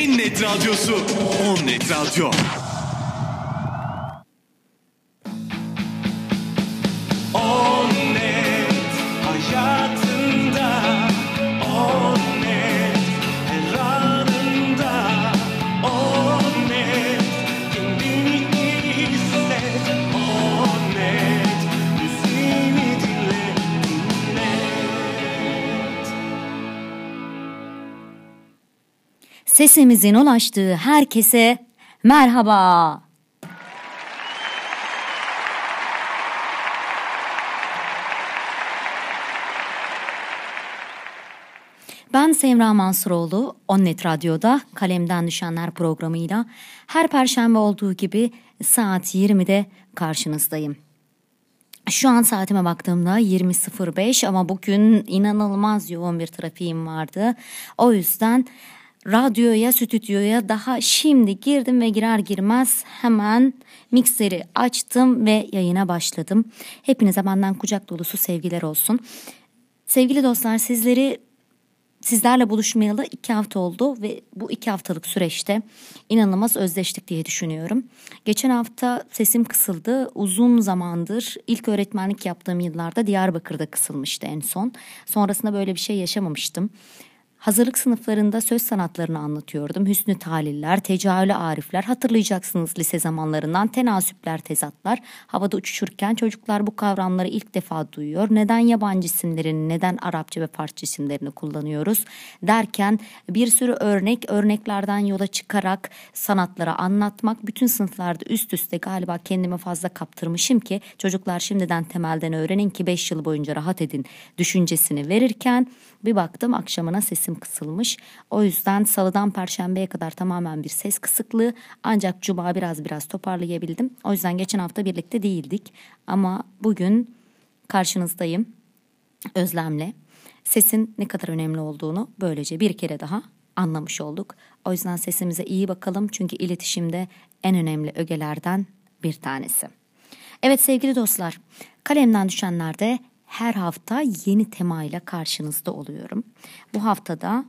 en net radyosu On Net Radyo. Sesimizin ulaştığı herkese merhaba. Ben Semra Mansuroğlu, Onnet Radyo'da Kalemden Düşenler programıyla her perşembe olduğu gibi saat 20'de karşınızdayım. Şu an saatime baktığımda 20.05 ama bugün inanılmaz yoğun bir trafiğim vardı. O yüzden radyoya, stüdyoya daha şimdi girdim ve girer girmez hemen mikseri açtım ve yayına başladım. Hepinize benden kucak dolusu sevgiler olsun. Sevgili dostlar sizleri sizlerle buluşmayalı iki hafta oldu ve bu iki haftalık süreçte inanılmaz özleştik diye düşünüyorum. Geçen hafta sesim kısıldı. Uzun zamandır ilk öğretmenlik yaptığım yıllarda Diyarbakır'da kısılmıştı en son. Sonrasında böyle bir şey yaşamamıştım. Hazırlık sınıflarında söz sanatlarını anlatıyordum. Hüsnü taliller, tecahülü arifler hatırlayacaksınız lise zamanlarından tenasüpler, tezatlar. Havada uçuşurken çocuklar bu kavramları ilk defa duyuyor. Neden yabancı isimlerini, neden Arapça ve Farsça isimlerini kullanıyoruz derken bir sürü örnek, örneklerden yola çıkarak sanatları anlatmak bütün sınıflarda üst üste galiba kendimi fazla kaptırmışım ki çocuklar şimdiden temelden öğrenin ki 5 yıl boyunca rahat edin düşüncesini verirken bir baktım akşamına sesim kısılmış. O yüzden salıdan perşembeye kadar tamamen bir ses kısıklığı ancak cuma biraz biraz toparlayabildim. O yüzden geçen hafta birlikte değildik ama bugün karşınızdayım Özlem'le. Sesin ne kadar önemli olduğunu böylece bir kere daha anlamış olduk. O yüzden sesimize iyi bakalım çünkü iletişimde en önemli ögelerden bir tanesi. Evet sevgili dostlar, kalemden düşenlerde her hafta yeni temayla karşınızda oluyorum. Bu haftada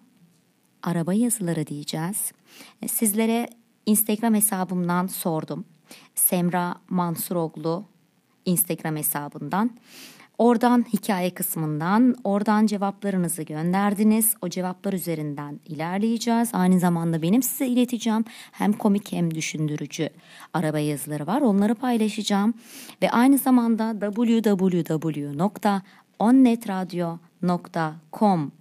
araba yazıları diyeceğiz. E, Sizlere Instagram hesabımdan sordum. Semra Mansuroglu Instagram hesabından. Oradan hikaye kısmından, oradan cevaplarınızı gönderdiniz. O cevaplar üzerinden ilerleyeceğiz. Aynı zamanda benim size ileteceğim hem komik hem düşündürücü araba yazıları var. Onları paylaşacağım. Ve aynı zamanda www.onnetradio.com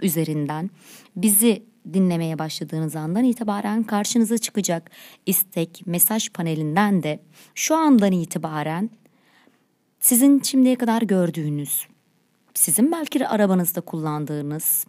üzerinden bizi dinlemeye başladığınız andan itibaren karşınıza çıkacak istek mesaj panelinden de şu andan itibaren sizin şimdiye kadar gördüğünüz, sizin belki arabanızda kullandığınız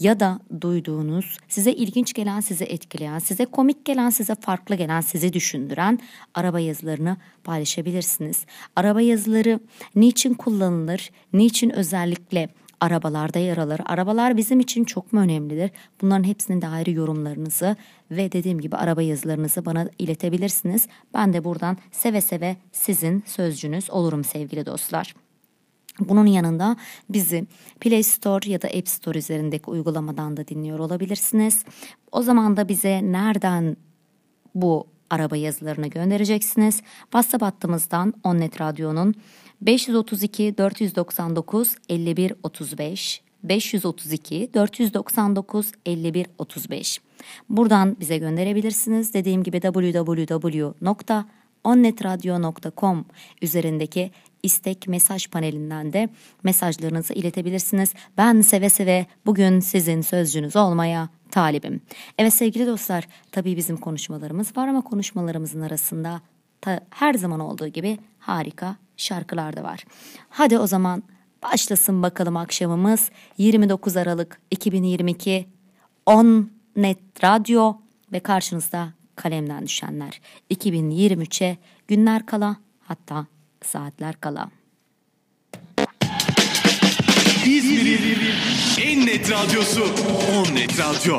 ya da duyduğunuz, size ilginç gelen, size etkileyen, size komik gelen, size farklı gelen, sizi düşündüren araba yazılarını paylaşabilirsiniz. Araba yazıları niçin kullanılır, niçin özellikle arabalarda yer alır. Arabalar bizim için çok mu önemlidir? Bunların hepsinin de ayrı yorumlarınızı ve dediğim gibi araba yazılarınızı bana iletebilirsiniz. Ben de buradan seve seve sizin sözcünüz olurum sevgili dostlar. Bunun yanında bizi Play Store ya da App Store üzerindeki uygulamadan da dinliyor olabilirsiniz. O zaman da bize nereden bu araba yazılarını göndereceksiniz. WhatsApp hattımızdan Onnet Radyo'nun 532 499 51 35 532 499 51 35. Buradan bize gönderebilirsiniz. Dediğim gibi www.onnetradio.com üzerindeki istek mesaj panelinden de mesajlarınızı iletebilirsiniz. Ben seve seve bugün sizin sözcünüz olmaya talibim. Evet sevgili dostlar tabii bizim konuşmalarımız var ama konuşmalarımızın arasında her zaman olduğu gibi harika şarkılar da var. Hadi o zaman başlasın bakalım akşamımız 29 Aralık 2022 10 Net Radyo ve karşınızda kalemden düşenler 2023'e günler kala hatta saatler kala. İzmir'in en net radyosu On Net Radyo.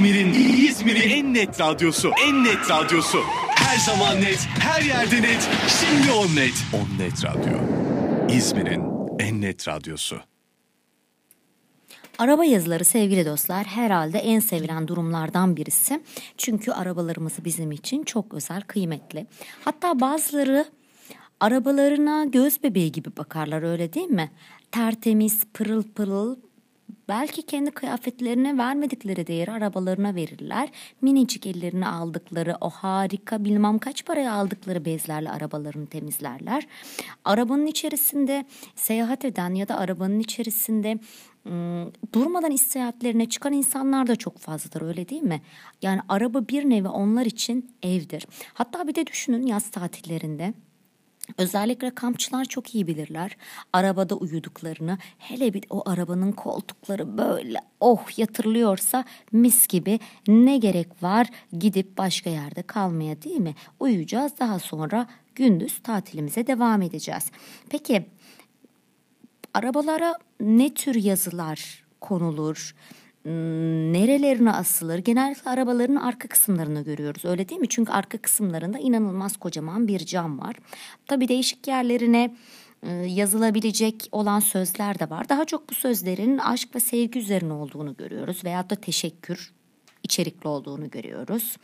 İzmir'in İzmir'in en net radyosu. En net radyosu. Her zaman net, her yerde net. Şimdi on net. On net radyo. İzmir'in en net radyosu. Araba yazıları sevgili dostlar herhalde en sevilen durumlardan birisi. Çünkü arabalarımız bizim için çok özel, kıymetli. Hatta bazıları arabalarına göz bebeği gibi bakarlar öyle değil mi? Tertemiz, pırıl pırıl, Belki kendi kıyafetlerine vermedikleri değeri arabalarına verirler. Minicik ellerine aldıkları o harika bilmem kaç paraya aldıkları bezlerle arabalarını temizlerler. Arabanın içerisinde seyahat eden ya da arabanın içerisinde ıı, durmadan istihatlerine çıkan insanlar da çok fazladır öyle değil mi? Yani araba bir nevi onlar için evdir. Hatta bir de düşünün yaz tatillerinde Özellikle kampçılar çok iyi bilirler. Arabada uyuduklarını, hele bir o arabanın koltukları böyle oh yatırılıyorsa mis gibi ne gerek var gidip başka yerde kalmaya değil mi? Uyuyacağız daha sonra gündüz tatilimize devam edeceğiz. Peki arabalara ne tür yazılar konulur? Hmm, nerelerine asılır? Genellikle arabaların arka kısımlarını görüyoruz öyle değil mi? Çünkü arka kısımlarında inanılmaz kocaman bir cam var. Tabii değişik yerlerine e, yazılabilecek olan sözler de var. Daha çok bu sözlerin aşk ve sevgi üzerine olduğunu görüyoruz veyahut da teşekkür içerikli olduğunu görüyoruz.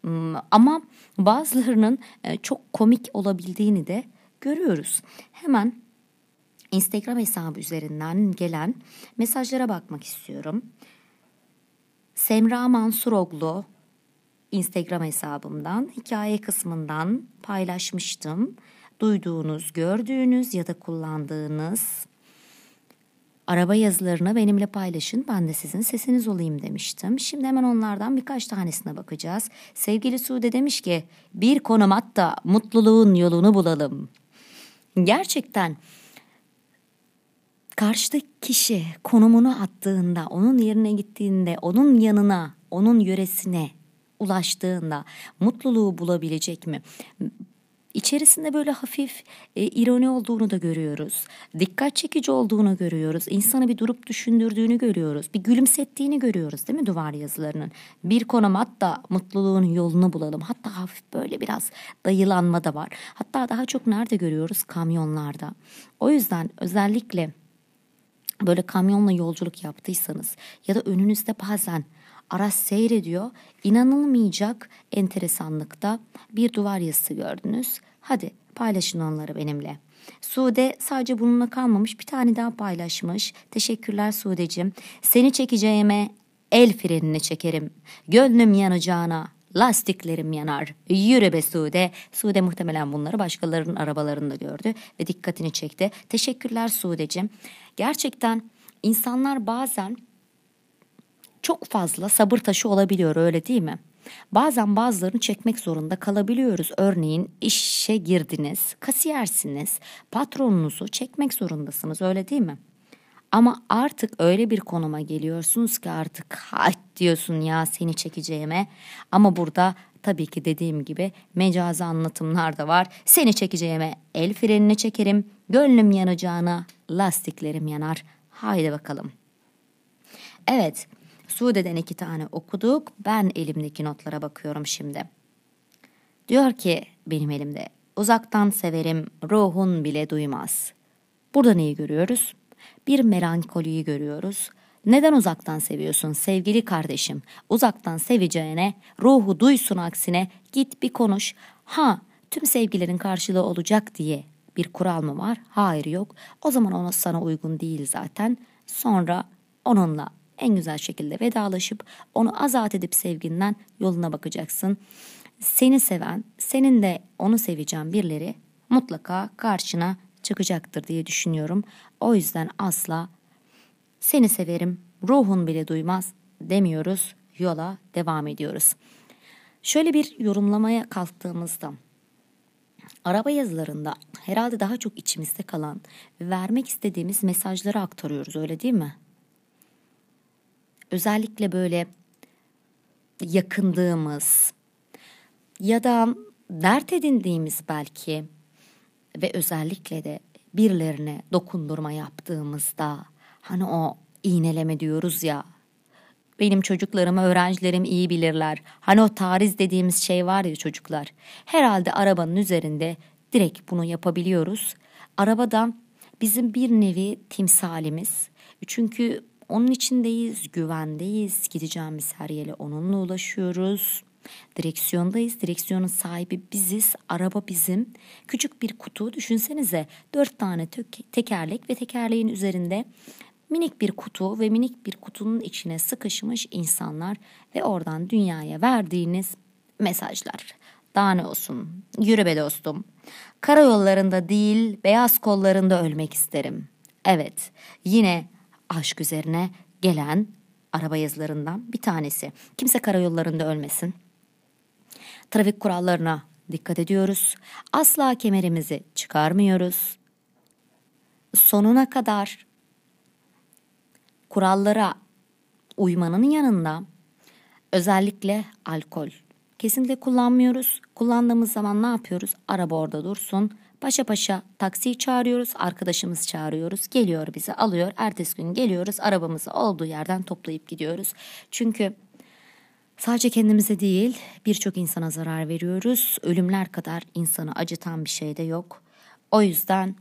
Hmm, ama bazılarının e, çok komik olabildiğini de görüyoruz. Hemen Instagram hesabı üzerinden gelen mesajlara bakmak istiyorum. Semra Mansuroglu Instagram hesabımdan hikaye kısmından paylaşmıştım. Duyduğunuz, gördüğünüz ya da kullandığınız araba yazılarını benimle paylaşın. Ben de sizin sesiniz olayım demiştim. Şimdi hemen onlardan birkaç tanesine bakacağız. Sevgili Sude demiş ki bir konum at da mutluluğun yolunu bulalım. Gerçekten karşıdaki kişi konumunu attığında, onun yerine gittiğinde, onun yanına, onun yöresine ulaştığında mutluluğu bulabilecek mi? İçerisinde böyle hafif e, ironi olduğunu da görüyoruz. Dikkat çekici olduğunu görüyoruz. İnsanı bir durup düşündürdüğünü görüyoruz. Bir gülümsettiğini görüyoruz değil mi duvar yazılarının? Bir konum hatta mutluluğun yolunu bulalım. Hatta hafif böyle biraz dayılanma da var. Hatta daha çok nerede görüyoruz? Kamyonlarda. O yüzden özellikle böyle kamyonla yolculuk yaptıysanız ya da önünüzde bazen araç seyrediyor. İnanılmayacak enteresanlıkta bir duvar yazısı gördünüz. Hadi paylaşın onları benimle. Sude sadece bununla kalmamış bir tane daha paylaşmış. Teşekkürler Sude'cim. Seni çekeceğime el frenini çekerim. Gönlüm yanacağına lastiklerim yanar. Yürü be Sude. Sude muhtemelen bunları başkalarının arabalarında gördü ve dikkatini çekti. Teşekkürler Sude'cim. Gerçekten insanlar bazen çok fazla sabır taşı olabiliyor öyle değil mi? Bazen bazılarını çekmek zorunda kalabiliyoruz. Örneğin işe girdiniz, kasiyersiniz, patronunuzu çekmek zorundasınız öyle değil mi? Ama artık öyle bir konuma geliyorsunuz ki artık hayt diyorsun ya seni çekeceğime. Ama burada tabii ki dediğim gibi mecazi anlatımlar da var. Seni çekeceğime el frenini çekerim, gönlüm yanacağına lastiklerim yanar. Haydi bakalım. Evet, Sude'den iki tane okuduk. Ben elimdeki notlara bakıyorum şimdi. Diyor ki benim elimde uzaktan severim ruhun bile duymaz. Burada neyi görüyoruz? Bir melankoliyi görüyoruz. Neden uzaktan seviyorsun sevgili kardeşim? Uzaktan seveceğine ruhu duysun aksine git bir konuş. Ha tüm sevgilerin karşılığı olacak diye bir kural mı var? Hayır yok. O zaman ona sana uygun değil zaten. Sonra onunla en güzel şekilde vedalaşıp onu azat edip sevginden yoluna bakacaksın. Seni seven, senin de onu seveceğin birileri mutlaka karşına çıkacaktır diye düşünüyorum. O yüzden asla seni severim, ruhun bile duymaz demiyoruz, yola devam ediyoruz. Şöyle bir yorumlamaya kalktığımızda araba yazılarında herhalde daha çok içimizde kalan ve vermek istediğimiz mesajları aktarıyoruz öyle değil mi? özellikle böyle yakındığımız ya da dert edindiğimiz belki ve özellikle de birilerine dokundurma yaptığımızda hani o iğneleme diyoruz ya benim çocuklarım, öğrencilerim iyi bilirler. Hani o tariz dediğimiz şey var ya çocuklar. Herhalde arabanın üzerinde direkt bunu yapabiliyoruz. Arabada bizim bir nevi timsalimiz. Çünkü onun içindeyiz, güvendeyiz. Gideceğimiz her yere onunla ulaşıyoruz. Direksiyondayız. Direksiyonun sahibi biziz. Araba bizim. Küçük bir kutu düşünsenize. Dört tane tekerlek ve tekerleğin üzerinde minik bir kutu ve minik bir kutunun içine sıkışmış insanlar ve oradan dünyaya verdiğiniz mesajlar. Daha ne olsun? Yürü be dostum. Karayollarında değil, beyaz kollarında ölmek isterim. Evet, yine aşk üzerine gelen araba yazılarından bir tanesi. Kimse karayollarında ölmesin. Trafik kurallarına dikkat ediyoruz. Asla kemerimizi çıkarmıyoruz. Sonuna kadar kurallara uymanın yanında özellikle alkol kesinlikle kullanmıyoruz. Kullandığımız zaman ne yapıyoruz? Araba orada dursun. Paşa paşa taksiyi çağırıyoruz, arkadaşımız çağırıyoruz. Geliyor bizi alıyor. Ertesi gün geliyoruz arabamızı olduğu yerden toplayıp gidiyoruz. Çünkü sadece kendimize değil birçok insana zarar veriyoruz. Ölümler kadar insanı acıtan bir şey de yok. O yüzden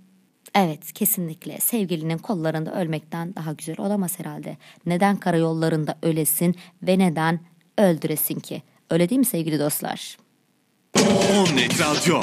evet kesinlikle sevgilinin kollarında ölmekten daha güzel olamaz herhalde. Neden karayollarında ölesin ve neden öldüresin ki. Öyle değil mi sevgili dostlar? Onnet Radyo.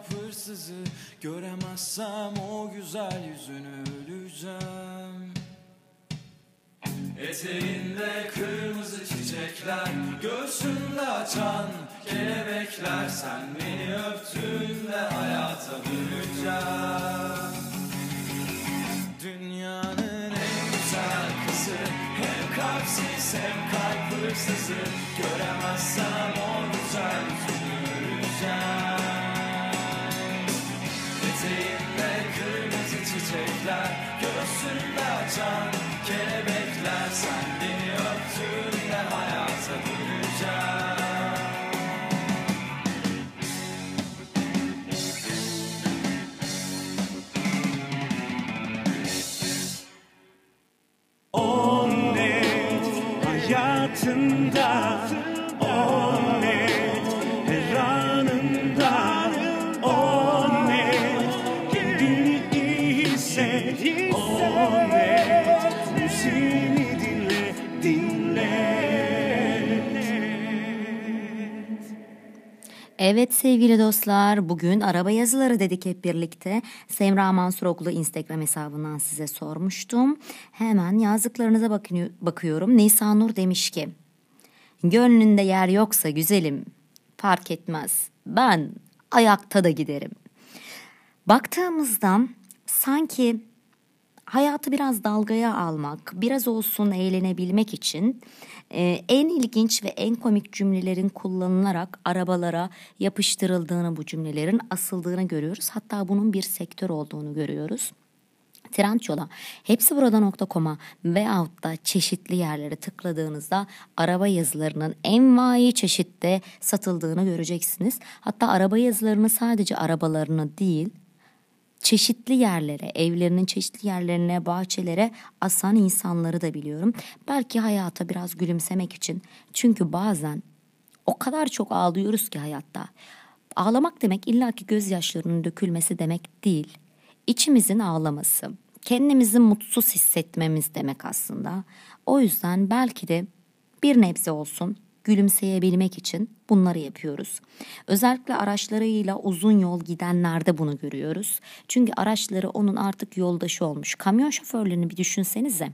Kalp hırsızı. Göremezsem o güzel yüzünü öleceğim. Eteğinde kırmızı çiçekler Göğsünde açan kelebekler. Sen beni öptüğünde hayata döneceğim. Dünyanın en güzel kızı. Hem kalpsiz hem kalp hırsızı. Göremezsem Göğsünde açan Evet sevgili dostlar bugün araba yazıları dedik hep birlikte. Semra Mansuroglu Instagram hesabından size sormuştum. Hemen yazdıklarınıza bakını- bakıyorum. Nisa Nur demiş ki Gönlünde yer yoksa güzelim fark etmez. Ben ayakta da giderim. Baktığımızda sanki hayatı biraz dalgaya almak, biraz olsun eğlenebilmek için e, en ilginç ve en komik cümlelerin kullanılarak arabalara yapıştırıldığını bu cümlelerin asıldığını görüyoruz. Hatta bunun bir sektör olduğunu görüyoruz. Trendyol'a hepsi burada.com'a veyahut da çeşitli yerlere tıkladığınızda araba yazılarının envai çeşitte satıldığını göreceksiniz. Hatta araba yazılarını sadece arabalarını değil çeşitli yerlere, evlerinin çeşitli yerlerine, bahçelere asan insanları da biliyorum. Belki hayata biraz gülümsemek için. Çünkü bazen o kadar çok ağlıyoruz ki hayatta. Ağlamak demek illaki gözyaşlarının dökülmesi demek değil. İçimizin ağlaması, kendimizi mutsuz hissetmemiz demek aslında. O yüzden belki de bir nebze olsun gülümseyebilmek için bunları yapıyoruz. Özellikle araçlarıyla uzun yol gidenlerde bunu görüyoruz. Çünkü araçları onun artık yoldaşı olmuş. Kamyon şoförlerini bir düşünsenize.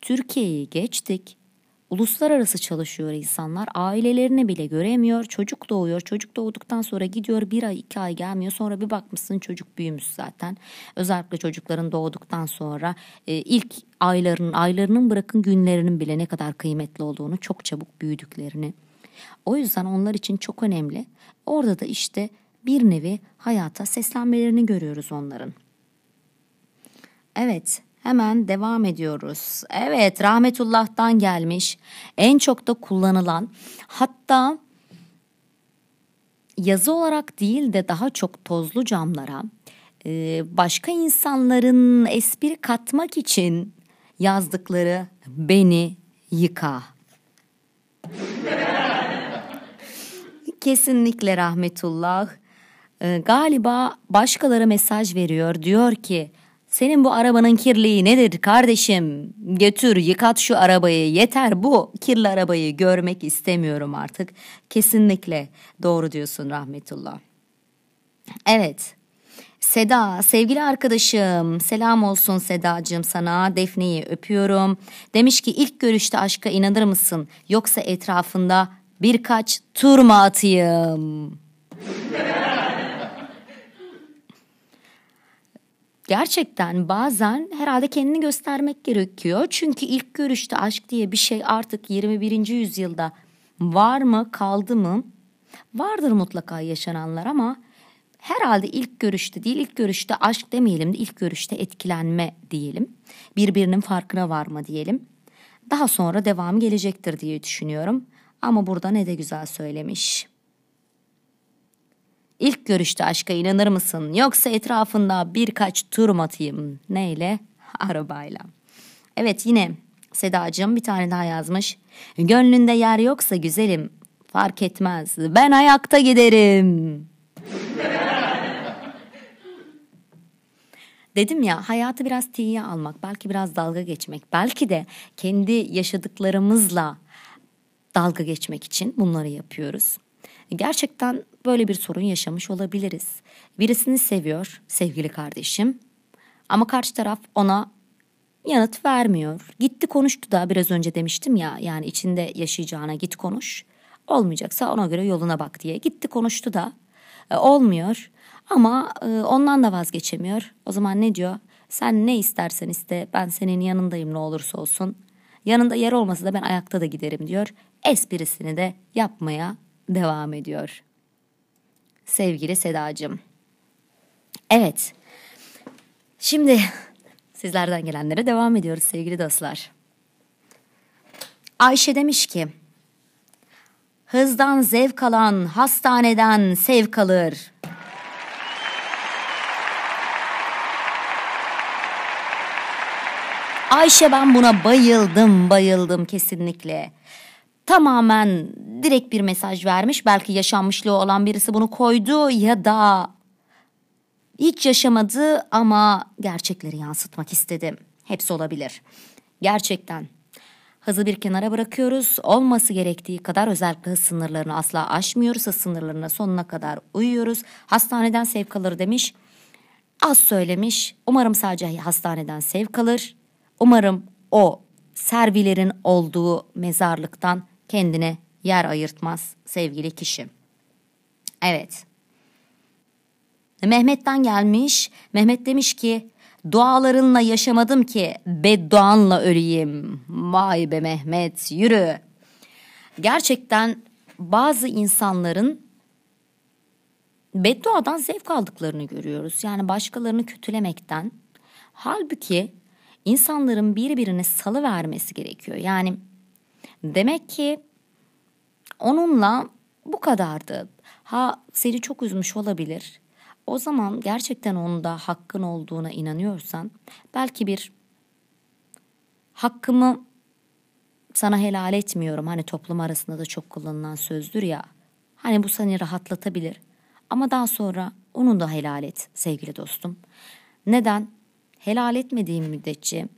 Türkiye'yi geçtik. Uluslararası çalışıyor insanlar. Ailelerini bile göremiyor. Çocuk doğuyor. Çocuk doğduktan sonra gidiyor bir ay iki ay gelmiyor. Sonra bir bakmışsın çocuk büyümüş zaten. Özellikle çocukların doğduktan sonra e, ilk aylarının aylarının bırakın günlerinin bile ne kadar kıymetli olduğunu çok çabuk büyüdüklerini. O yüzden onlar için çok önemli. Orada da işte bir nevi hayata seslenmelerini görüyoruz onların. Evet, hemen devam ediyoruz. Evet, rahmetullah'tan gelmiş. En çok da kullanılan hatta yazı olarak değil de daha çok tozlu camlara e, başka insanların espri katmak için yazdıkları beni yıka. Kesinlikle rahmetullah. Ee, galiba başkaları mesaj veriyor. Diyor ki senin bu arabanın kirliliği nedir kardeşim? Götür yıkat şu arabayı yeter bu kirli arabayı görmek istemiyorum artık. Kesinlikle doğru diyorsun rahmetullah. Evet Seda sevgili arkadaşım selam olsun Sedacığım sana Defne'yi öpüyorum. Demiş ki ilk görüşte aşka inanır mısın yoksa etrafında birkaç tur mu atayım? Gerçekten bazen herhalde kendini göstermek gerekiyor. Çünkü ilk görüşte aşk diye bir şey artık 21. yüzyılda var mı kaldı mı? Vardır mutlaka yaşananlar ama herhalde ilk görüşte değil ilk görüşte aşk demeyelim de ilk görüşte etkilenme diyelim. Birbirinin farkına varma diyelim. Daha sonra devam gelecektir diye düşünüyorum. Ama burada ne de güzel söylemiş. İlk görüşte aşka inanır mısın? Yoksa etrafında birkaç tur atayım? Neyle? Arabayla. Evet yine Sedacığım bir tane daha yazmış. Gönlünde yer yoksa güzelim fark etmez. Ben ayakta giderim. Dedim ya hayatı biraz tiye almak, belki biraz dalga geçmek, belki de kendi yaşadıklarımızla dalga geçmek için bunları yapıyoruz. Gerçekten böyle bir sorun yaşamış olabiliriz. Birisini seviyor sevgili kardeşim ama karşı taraf ona yanıt vermiyor. Gitti konuştu da biraz önce demiştim ya yani içinde yaşayacağına git konuş. Olmayacaksa ona göre yoluna bak diye. Gitti konuştu da e, olmuyor ama e, ondan da vazgeçemiyor. O zaman ne diyor? Sen ne istersen iste ben senin yanındayım ne olursa olsun. Yanında yer olmasa da ben ayakta da giderim diyor. Esprisini de yapmaya devam ediyor. Sevgili Sedacığım. Evet. Şimdi sizlerden gelenlere devam ediyoruz sevgili dostlar. Ayşe demiş ki Hızdan zevk alan hastaneden sevk alır. Ayşe ben buna bayıldım bayıldım kesinlikle. Tamamen direkt bir mesaj vermiş. Belki yaşanmışlığı olan birisi bunu koydu ya da hiç yaşamadı ama gerçekleri yansıtmak istedim. Hepsi olabilir. Gerçekten. Hızı bir kenara bırakıyoruz. Olması gerektiği kadar özellikle hız sınırlarını asla aşmıyoruz. Hız sınırlarına sonuna kadar uyuyoruz. Hastaneden sevk alır demiş. Az söylemiş. Umarım sadece hastaneden sevk alır. Umarım o servilerin olduğu mezarlıktan kendine yer ayırtmaz sevgili kişi. Evet. Mehmet'ten gelmiş. Mehmet demiş ki dualarınla yaşamadım ki bedduanla öleyim. Vay be Mehmet yürü. Gerçekten bazı insanların bedduadan zevk aldıklarını görüyoruz. Yani başkalarını kötülemekten. Halbuki insanların birbirine salı vermesi gerekiyor. Yani demek ki onunla bu kadardı. Ha seni çok üzmüş olabilir o zaman gerçekten onda hakkın olduğuna inanıyorsan belki bir hakkımı sana helal etmiyorum. Hani toplum arasında da çok kullanılan sözdür ya. Hani bu seni rahatlatabilir. Ama daha sonra onu da helal et sevgili dostum. Neden? Helal etmediğin müddetçe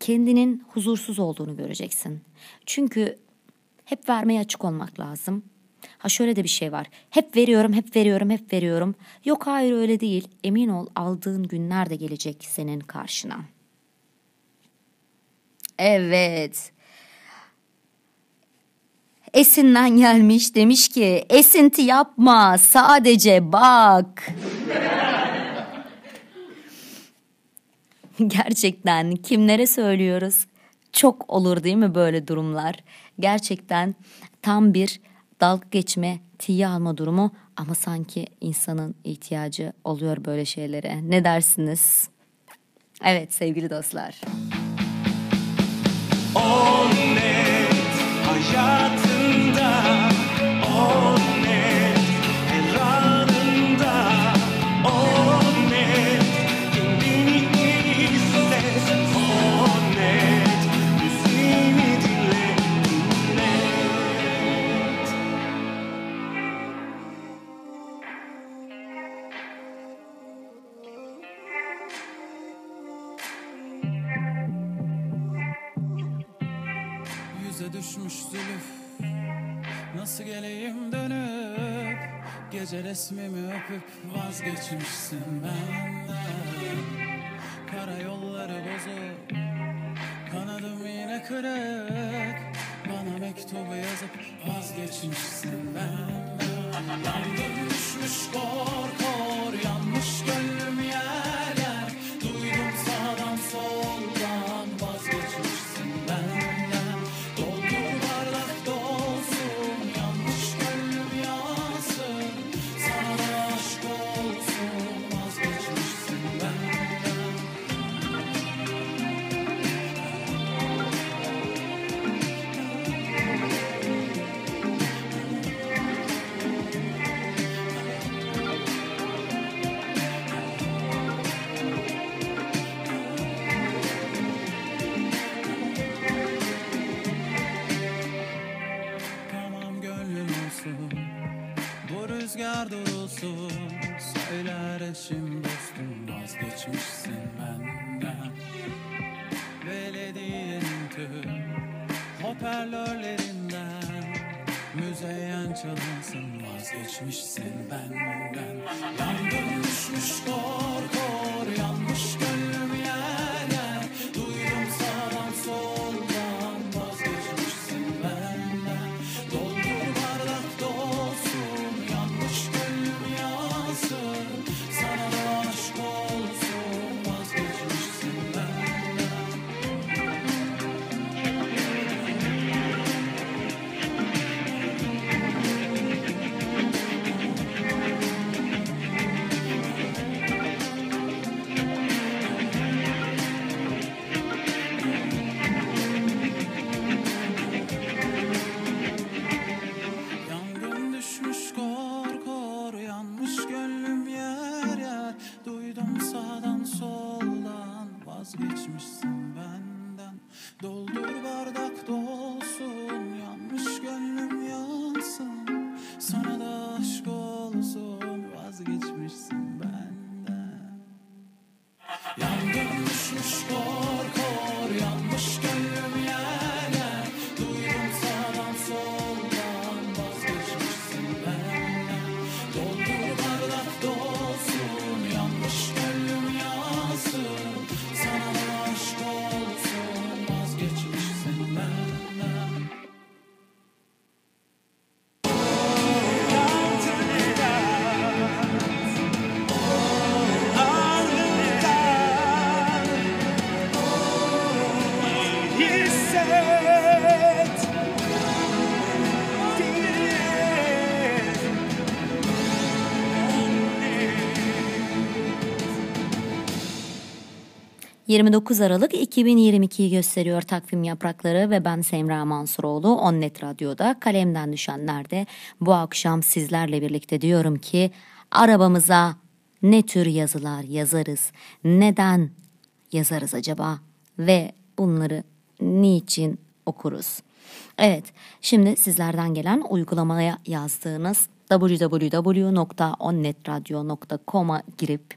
kendinin huzursuz olduğunu göreceksin. Çünkü hep vermeye açık olmak lazım. Ha şöyle de bir şey var. Hep veriyorum, hep veriyorum, hep veriyorum. Yok hayır öyle değil. Emin ol aldığın günler de gelecek senin karşına. Evet. Esin'den gelmiş demiş ki esinti yapma sadece bak. Gerçekten kimlere söylüyoruz? Çok olur değil mi böyle durumlar? Gerçekten tam bir dalga geçme, tiye alma durumu ama sanki insanın ihtiyacı oluyor böyle şeylere. Ne dersiniz? Evet sevgili dostlar. On resmimi öpüp vazgeçmişsin benden. Kara yolları bozuk Kanadım yine kırık. Bana mektubu yazıp vazgeçmişsin benden. Yandım düşmüş kor kor Yanmış gönlüm yer Hoparlörlerinden Müzeyyen çalınsın Vazgeçmişsin benden. Yandım düşmüş kor Yangın düşmüş 29 Aralık 2022'yi gösteriyor takvim yaprakları ve ben Semra Mansuroğlu Onnet Radyo'da kalemden düşenlerde bu akşam sizlerle birlikte diyorum ki arabamıza ne tür yazılar yazarız, neden yazarız acaba ve bunları niçin okuruz? Evet, şimdi sizlerden gelen uygulamaya yazdığınız www.onnetradio.com'a girip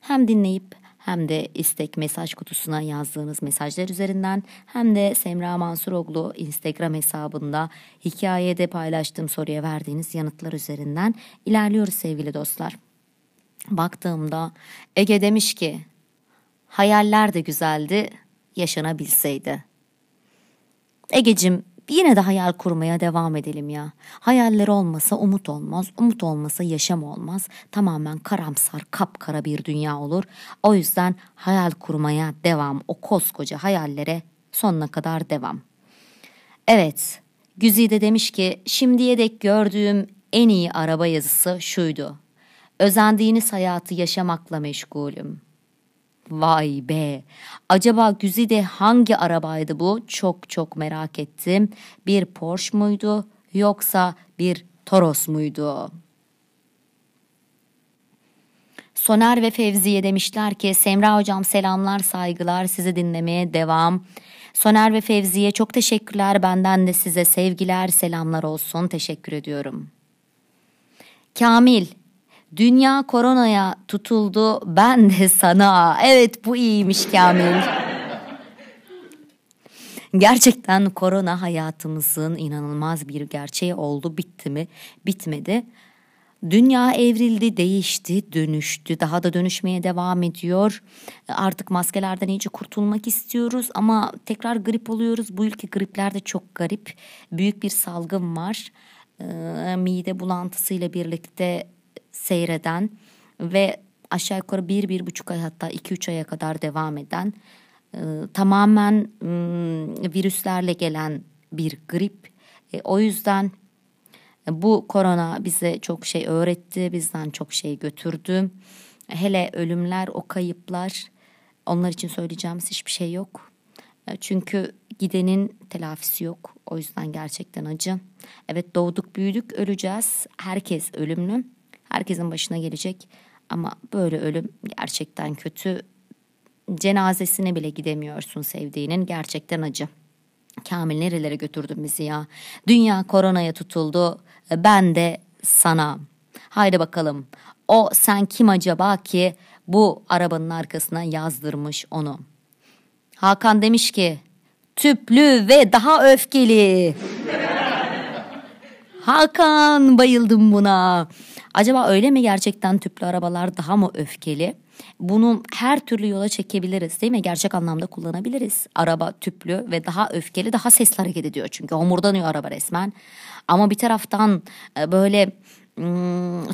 hem dinleyip hem de istek mesaj kutusuna yazdığınız mesajlar üzerinden hem de Semra Mansuroglu Instagram hesabında hikayede paylaştığım soruya verdiğiniz yanıtlar üzerinden ilerliyoruz sevgili dostlar. Baktığımda Ege demiş ki hayaller de güzeldi yaşanabilseydi. Egecim yine de hayal kurmaya devam edelim ya. Hayaller olmasa umut olmaz, umut olmasa yaşam olmaz. Tamamen karamsar, kapkara bir dünya olur. O yüzden hayal kurmaya devam. O koskoca hayallere sonuna kadar devam. Evet, Güzide demiş ki şimdiye dek gördüğüm en iyi araba yazısı şuydu. Özendiğiniz hayatı yaşamakla meşgulüm. Vay be. Acaba Güzide hangi arabaydı bu? Çok çok merak ettim. Bir Porsche muydu yoksa bir Toros muydu? Soner ve Fevziye demişler ki Semra hocam selamlar saygılar sizi dinlemeye devam. Soner ve Fevziye çok teşekkürler benden de size sevgiler selamlar olsun teşekkür ediyorum. Kamil Dünya koronaya tutuldu ben de sana. Evet bu iyiymiş Kamil. Gerçekten korona hayatımızın inanılmaz bir gerçeği oldu. Bitti mi? Bitmedi. Dünya evrildi, değişti, dönüştü. Daha da dönüşmeye devam ediyor. Artık maskelerden iyice kurtulmak istiyoruz ama tekrar grip oluyoruz. Bu ülke gripler de çok garip. Büyük bir salgın var. Ee, mide bulantısıyla birlikte seyreden ve aşağı yukarı bir, bir buçuk ay hatta iki üç aya kadar devam eden e, tamamen e, virüslerle gelen bir grip. E, o yüzden bu korona bize çok şey öğretti, bizden çok şey götürdü. Hele ölümler, o kayıplar onlar için söyleyeceğimiz hiçbir şey yok. E, çünkü gidenin telafisi yok. O yüzden gerçekten acı. Evet doğduk büyüdük öleceğiz. Herkes ölümlü. Herkesin başına gelecek ama böyle ölüm gerçekten kötü. Cenazesine bile gidemiyorsun sevdiğinin gerçekten acı. Kamil nerelere götürdün bizi ya? Dünya koronaya tutuldu. Ben de sana. Haydi bakalım. O sen kim acaba ki bu arabanın arkasına yazdırmış onu? Hakan demiş ki tüplü ve daha öfkeli. Hakan bayıldım buna. Acaba öyle mi gerçekten tüplü arabalar daha mı öfkeli? Bunu her türlü yola çekebiliriz değil mi? Gerçek anlamda kullanabiliriz. Araba tüplü ve daha öfkeli, daha sesli hareket ediyor çünkü homurdanıyor araba resmen. Ama bir taraftan e, böyle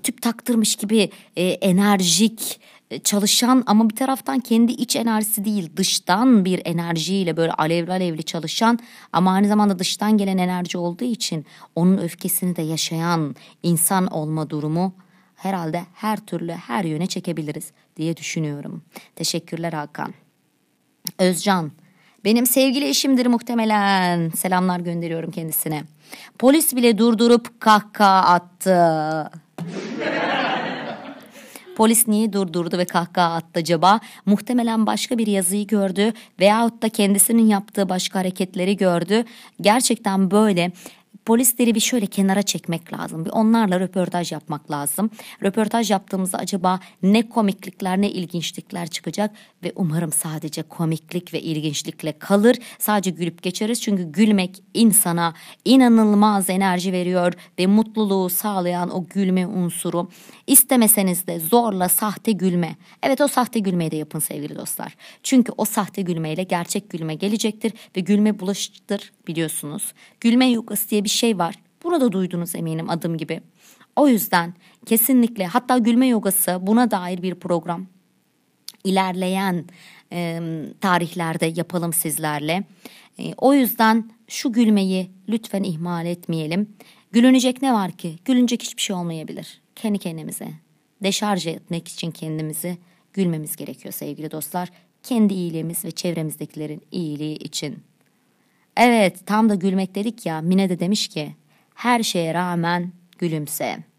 tüp taktırmış gibi e, enerjik, çalışan ama bir taraftan kendi iç enerjisi değil dıştan bir enerjiyle böyle alevli alevli çalışan ama aynı zamanda dıştan gelen enerji olduğu için onun öfkesini de yaşayan insan olma durumu herhalde her türlü her yöne çekebiliriz diye düşünüyorum. Teşekkürler Hakan. Özcan benim sevgili eşimdir muhtemelen. Selamlar gönderiyorum kendisine. Polis bile durdurup kahkaha attı. Polis niye durdurdu ve kahkaha attı acaba? Muhtemelen başka bir yazıyı gördü veyahut da kendisinin yaptığı başka hareketleri gördü. Gerçekten böyle polisleri bir şöyle kenara çekmek lazım. Bir onlarla röportaj yapmak lazım. Röportaj yaptığımızda acaba ne komiklikler ne ilginçlikler çıkacak ve umarım sadece komiklik ve ilginçlikle kalır. Sadece gülüp geçeriz çünkü gülmek insana inanılmaz enerji veriyor ve mutluluğu sağlayan o gülme unsuru istemeseniz de zorla sahte gülme. Evet o sahte gülmeyi de yapın sevgili dostlar. Çünkü o sahte gülmeyle gerçek gülme gelecektir ve gülme bulaşıktır biliyorsunuz. Gülme yogası diye bir şey var. Bunu da duydunuz eminim adım gibi. O yüzden kesinlikle hatta gülme yogası buna dair bir program ilerleyen e, tarihlerde yapalım sizlerle. E, o yüzden şu gülmeyi lütfen ihmal etmeyelim. Gülünecek ne var ki? Gülünecek hiçbir şey olmayabilir. Kendi kendimize deşarj etmek için kendimizi gülmemiz gerekiyor sevgili dostlar. Kendi iyiliğimiz ve çevremizdekilerin iyiliği için. Evet tam da gülmek dedik ya Mine de demiş ki her şeye rağmen gülümse.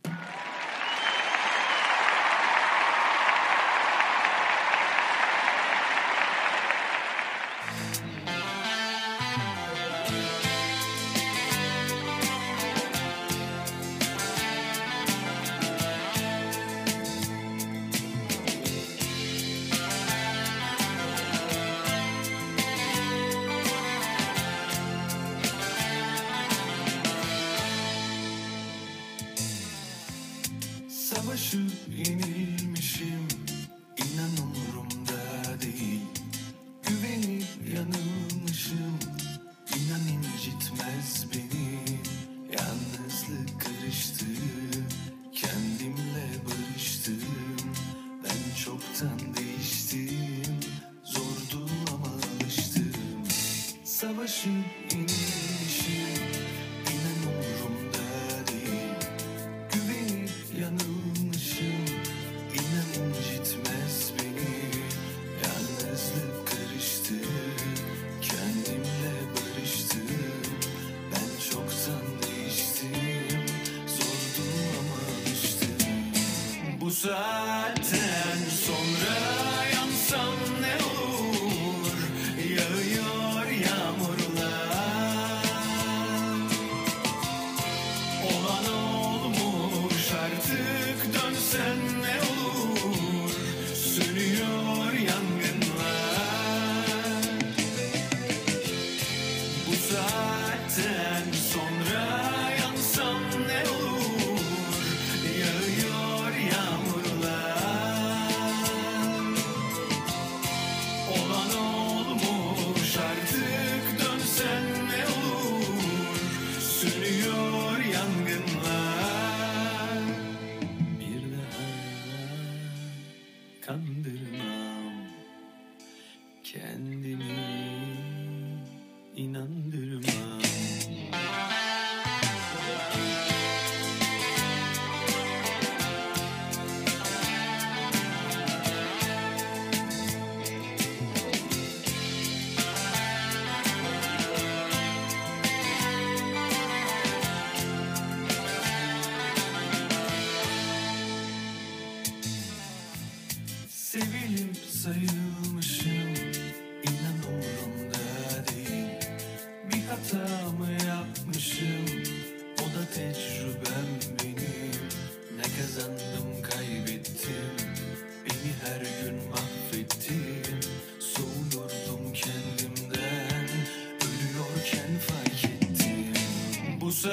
Bu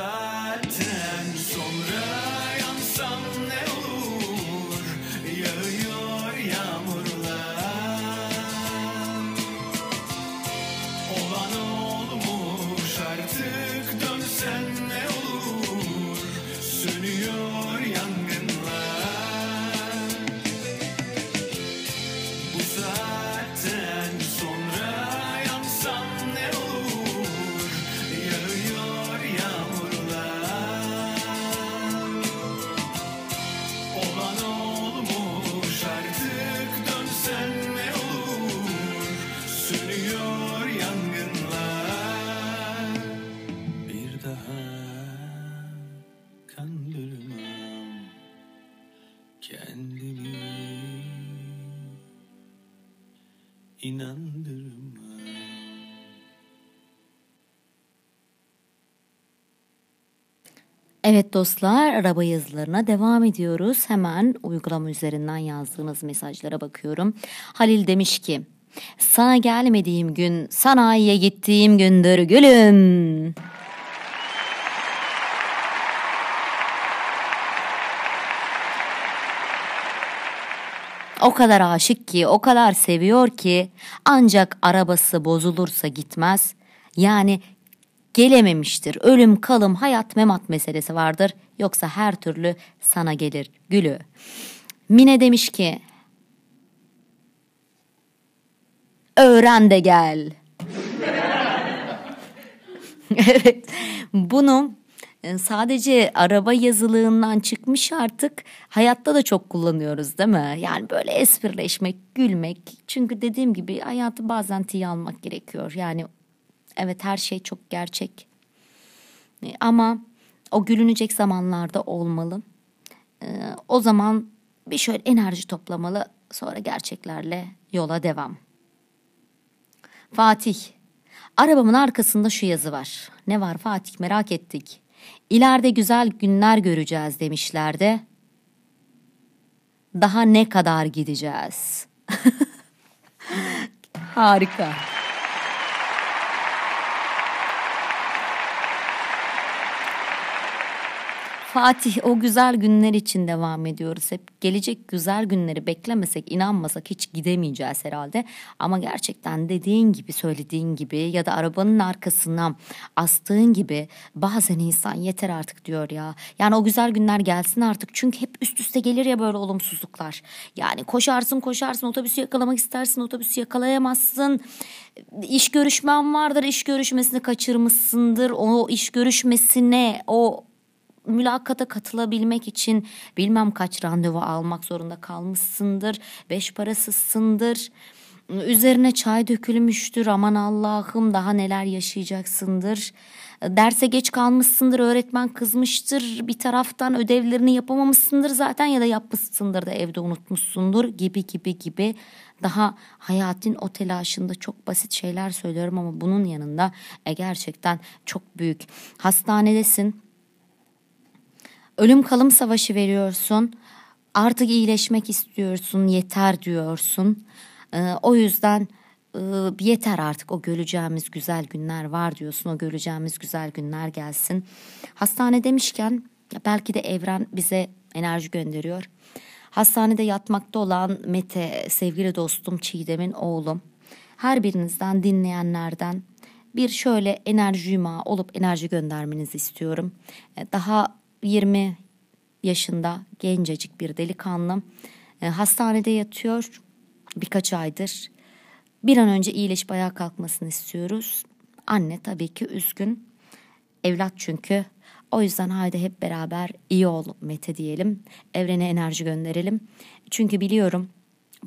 Evet dostlar araba yazılarına devam ediyoruz. Hemen uygulama üzerinden yazdığınız mesajlara bakıyorum. Halil demiş ki sana gelmediğim gün sanayiye gittiğim gündür gülüm. O kadar aşık ki, o kadar seviyor ki ancak arabası bozulursa gitmez. Yani gelememiştir. Ölüm, kalım, hayat, memat meselesi vardır. Yoksa her türlü sana gelir gülü. Mine demiş ki öğren de gel. evet bunu e, sadece araba yazılığından çıkmış artık hayatta da çok kullanıyoruz değil mi? Yani böyle esprileşmek, gülmek. Çünkü dediğim gibi hayatı bazen tiye almak gerekiyor. Yani evet her şey çok gerçek. E, Ama o gülünecek zamanlarda olmalı. E, O zaman bir şöyle enerji toplamalı. Sonra gerçeklerle yola devam. Fatih. Arabamın arkasında şu yazı var. Ne var Fatih merak ettik. İleride güzel günler göreceğiz demişlerdi. Daha ne kadar gideceğiz? Harika. Fatih o güzel günler için devam ediyoruz. Hep gelecek güzel günleri beklemesek, inanmasak hiç gidemeyeceğiz herhalde. Ama gerçekten dediğin gibi, söylediğin gibi ya da arabanın arkasına astığın gibi bazen insan yeter artık diyor ya. Yani o güzel günler gelsin artık. Çünkü hep üst üste gelir ya böyle olumsuzluklar. Yani koşarsın koşarsın otobüsü yakalamak istersin otobüsü yakalayamazsın. İş görüşmen vardır iş görüşmesini kaçırmışsındır. O iş görüşmesine o mülakata katılabilmek için bilmem kaç randevu almak zorunda kalmışsındır. Beş parasızsındır. Üzerine çay dökülmüştür. Aman Allah'ım daha neler yaşayacaksındır. Derse geç kalmışsındır, öğretmen kızmıştır. Bir taraftan ödevlerini yapamamışsındır zaten ya da yapmışsındır da evde unutmuşsundur gibi gibi gibi. Daha hayatın o telaşında çok basit şeyler söylüyorum ama bunun yanında e, gerçekten çok büyük. Hastanedesin ölüm kalım savaşı veriyorsun. Artık iyileşmek istiyorsun, yeter diyorsun. Ee, o yüzden e, yeter artık o göreceğimiz güzel günler var diyorsun. O göreceğimiz güzel günler gelsin. Hastane demişken belki de evren bize enerji gönderiyor. Hastanede yatmakta olan Mete, sevgili dostum Çiğdem'in oğlum. Her birinizden dinleyenlerden bir şöyle enerji yumağı olup enerji göndermenizi istiyorum. Ee, Daha 20 yaşında gencecik bir delikanlı e, hastanede yatıyor birkaç aydır. Bir an önce iyileşip ayağa kalkmasını istiyoruz. Anne tabii ki üzgün. Evlat çünkü. O yüzden haydi hep beraber iyi ol Mete diyelim. Evrene enerji gönderelim. Çünkü biliyorum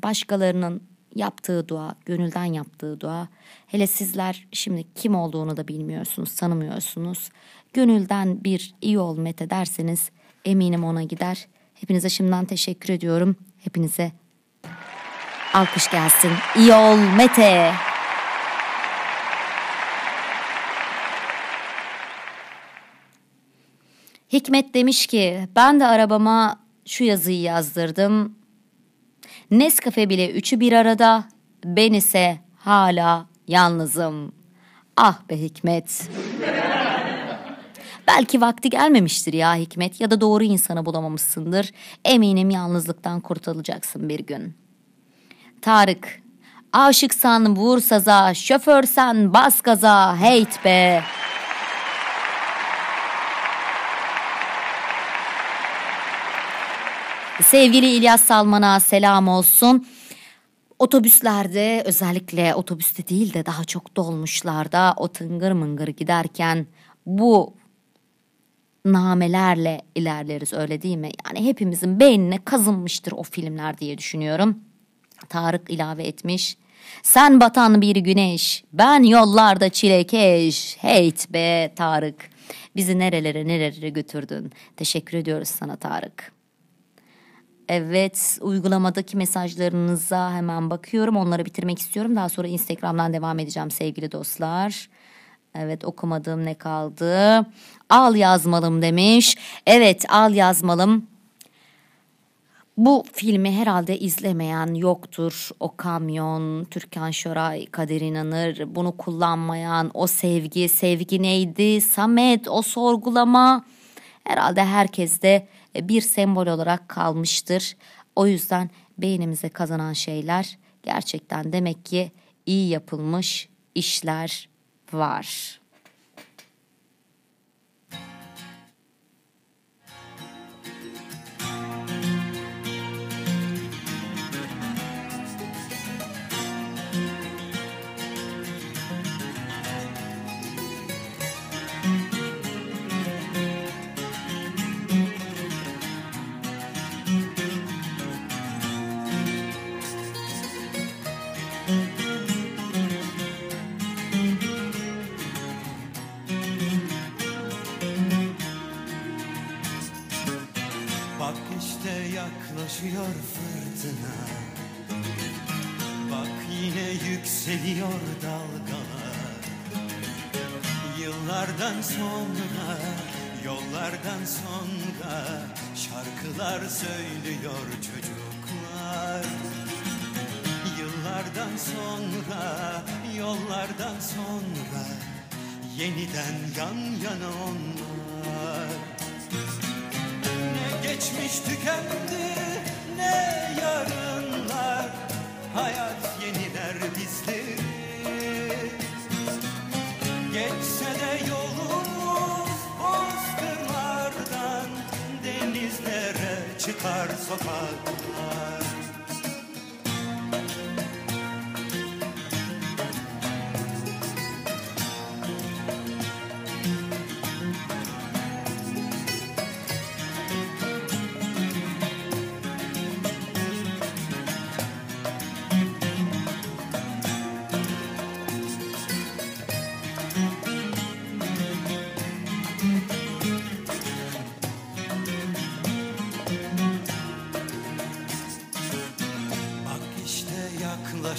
başkalarının yaptığı dua, gönülden yaptığı dua. Hele sizler şimdi kim olduğunu da bilmiyorsunuz, tanımıyorsunuz. Gönülden bir iyi ol Mete derseniz eminim ona gider. Hepinize şimdiden teşekkür ediyorum. Hepinize alkış gelsin. İyi ol Mete. Hikmet demiş ki ben de arabama şu yazıyı yazdırdım. Nescafe bile üçü bir arada, ben ise hala yalnızım. Ah be Hikmet. Belki vakti gelmemiştir ya Hikmet ya da doğru insanı bulamamışsındır. Eminim yalnızlıktan kurtulacaksın bir gün. Tarık, aşıksan vur saza, şoförsen bas gaza, heyt be. Sevgili İlyas Salman'a selam olsun. Otobüslerde özellikle otobüste değil de daha çok dolmuşlarda o tıngır mıngır giderken bu namelerle ilerleriz öyle değil mi? Yani hepimizin beynine kazınmıştır o filmler diye düşünüyorum. Tarık ilave etmiş. Sen batan bir güneş, ben yollarda çilekeş. Heyt be Tarık. Bizi nerelere nerelere götürdün. Teşekkür ediyoruz sana Tarık. Evet uygulamadaki mesajlarınıza hemen bakıyorum. Onları bitirmek istiyorum. Daha sonra Instagram'dan devam edeceğim sevgili dostlar. Evet okumadığım ne kaldı? Al yazmalım demiş. Evet al yazmalım. Bu filmi herhalde izlemeyen yoktur. O kamyon, Türkan Şoray, Kader İnanır, bunu kullanmayan, o sevgi, sevgi neydi? Samet, o sorgulama. Herhalde herkeste bir sembol olarak kalmıştır. O yüzden beynimize kazanan şeyler gerçekten demek ki iyi yapılmış işler var. İşte yaklaşıyor fırtına. Bak yine yükseliyor dalgalar. Yıllardan sonra, yollardan sonra Şarkılar söylüyor çocuklar. Yıllardan sonra, yollardan sonra Yeniden yan yana onlar geçmiş tükendi ne yarınlar? Hayat yeniler bizleri. Geçse de yolumuz bozkırlardan Denizlere çıkar sokaklar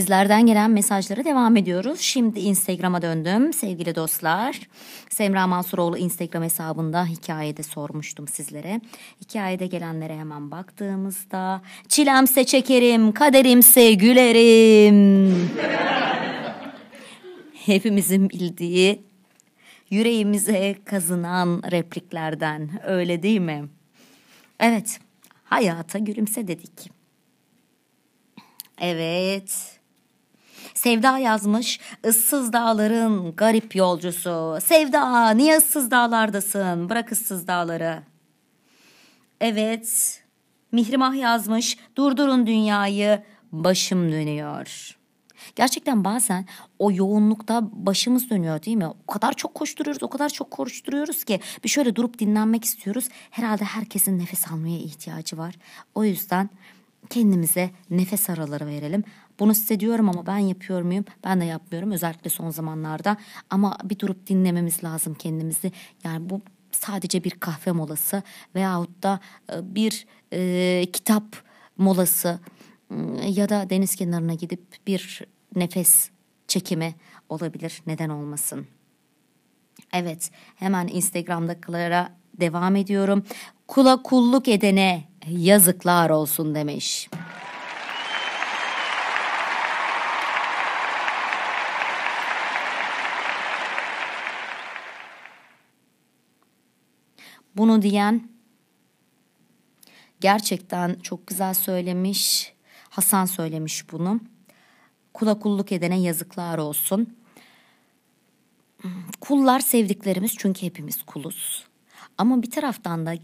Sizlerden gelen mesajlara devam ediyoruz. Şimdi Instagram'a döndüm sevgili dostlar. Semra Mansuroğlu Instagram hesabında hikayede sormuştum sizlere. Hikayede gelenlere hemen baktığımızda çilemse çekerim, kaderimse gülerim. Hepimizin bildiği yüreğimize kazınan repliklerden öyle değil mi? Evet, hayata gülümse dedik. Evet. Sevda yazmış. ıssız dağların garip yolcusu. Sevda niye ıssız dağlardasın? Bırak ıssız dağları. Evet. Mihrimah yazmış. Durdurun dünyayı. Başım dönüyor. Gerçekten bazen o yoğunlukta başımız dönüyor değil mi? O kadar çok koşturuyoruz, o kadar çok koşturuyoruz ki bir şöyle durup dinlenmek istiyoruz. Herhalde herkesin nefes almaya ihtiyacı var. O yüzden kendimize nefes araları verelim. Bunu size diyorum ama ben yapıyor muyum? Ben de yapmıyorum özellikle son zamanlarda. Ama bir durup dinlememiz lazım kendimizi. Yani bu sadece bir kahve molası veyahut da e, bir e, kitap molası ıı, ya da deniz kenarına gidip bir nefes çekimi olabilir. Neden olmasın? Evet, hemen Instagram'dakilere devam ediyorum. Kula kulluk edene yazıklar olsun demiş. Bunu diyen gerçekten çok güzel söylemiş. Hasan söylemiş bunu. Kula kulluk edene yazıklar olsun. Kullar sevdiklerimiz çünkü hepimiz kuluz. Ama bir taraftan da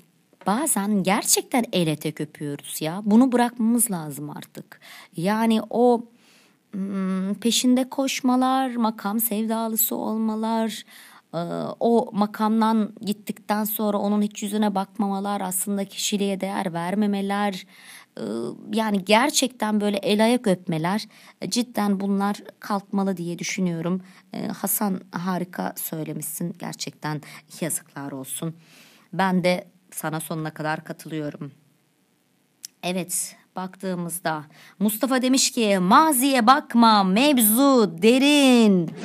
bazen gerçekten el etek öpüyoruz ya. Bunu bırakmamız lazım artık. Yani o hmm, peşinde koşmalar, makam sevdalısı olmalar, e, o makamdan gittikten sonra onun hiç yüzüne bakmamalar, aslında kişiliğe değer vermemeler, e, yani gerçekten böyle el ayak öpmeler e, cidden bunlar kalkmalı diye düşünüyorum. Hasan harika söylemişsin gerçekten yazıklar olsun. Ben de sana sonuna kadar katılıyorum. Evet baktığımızda Mustafa demiş ki maziye bakma mevzu derin.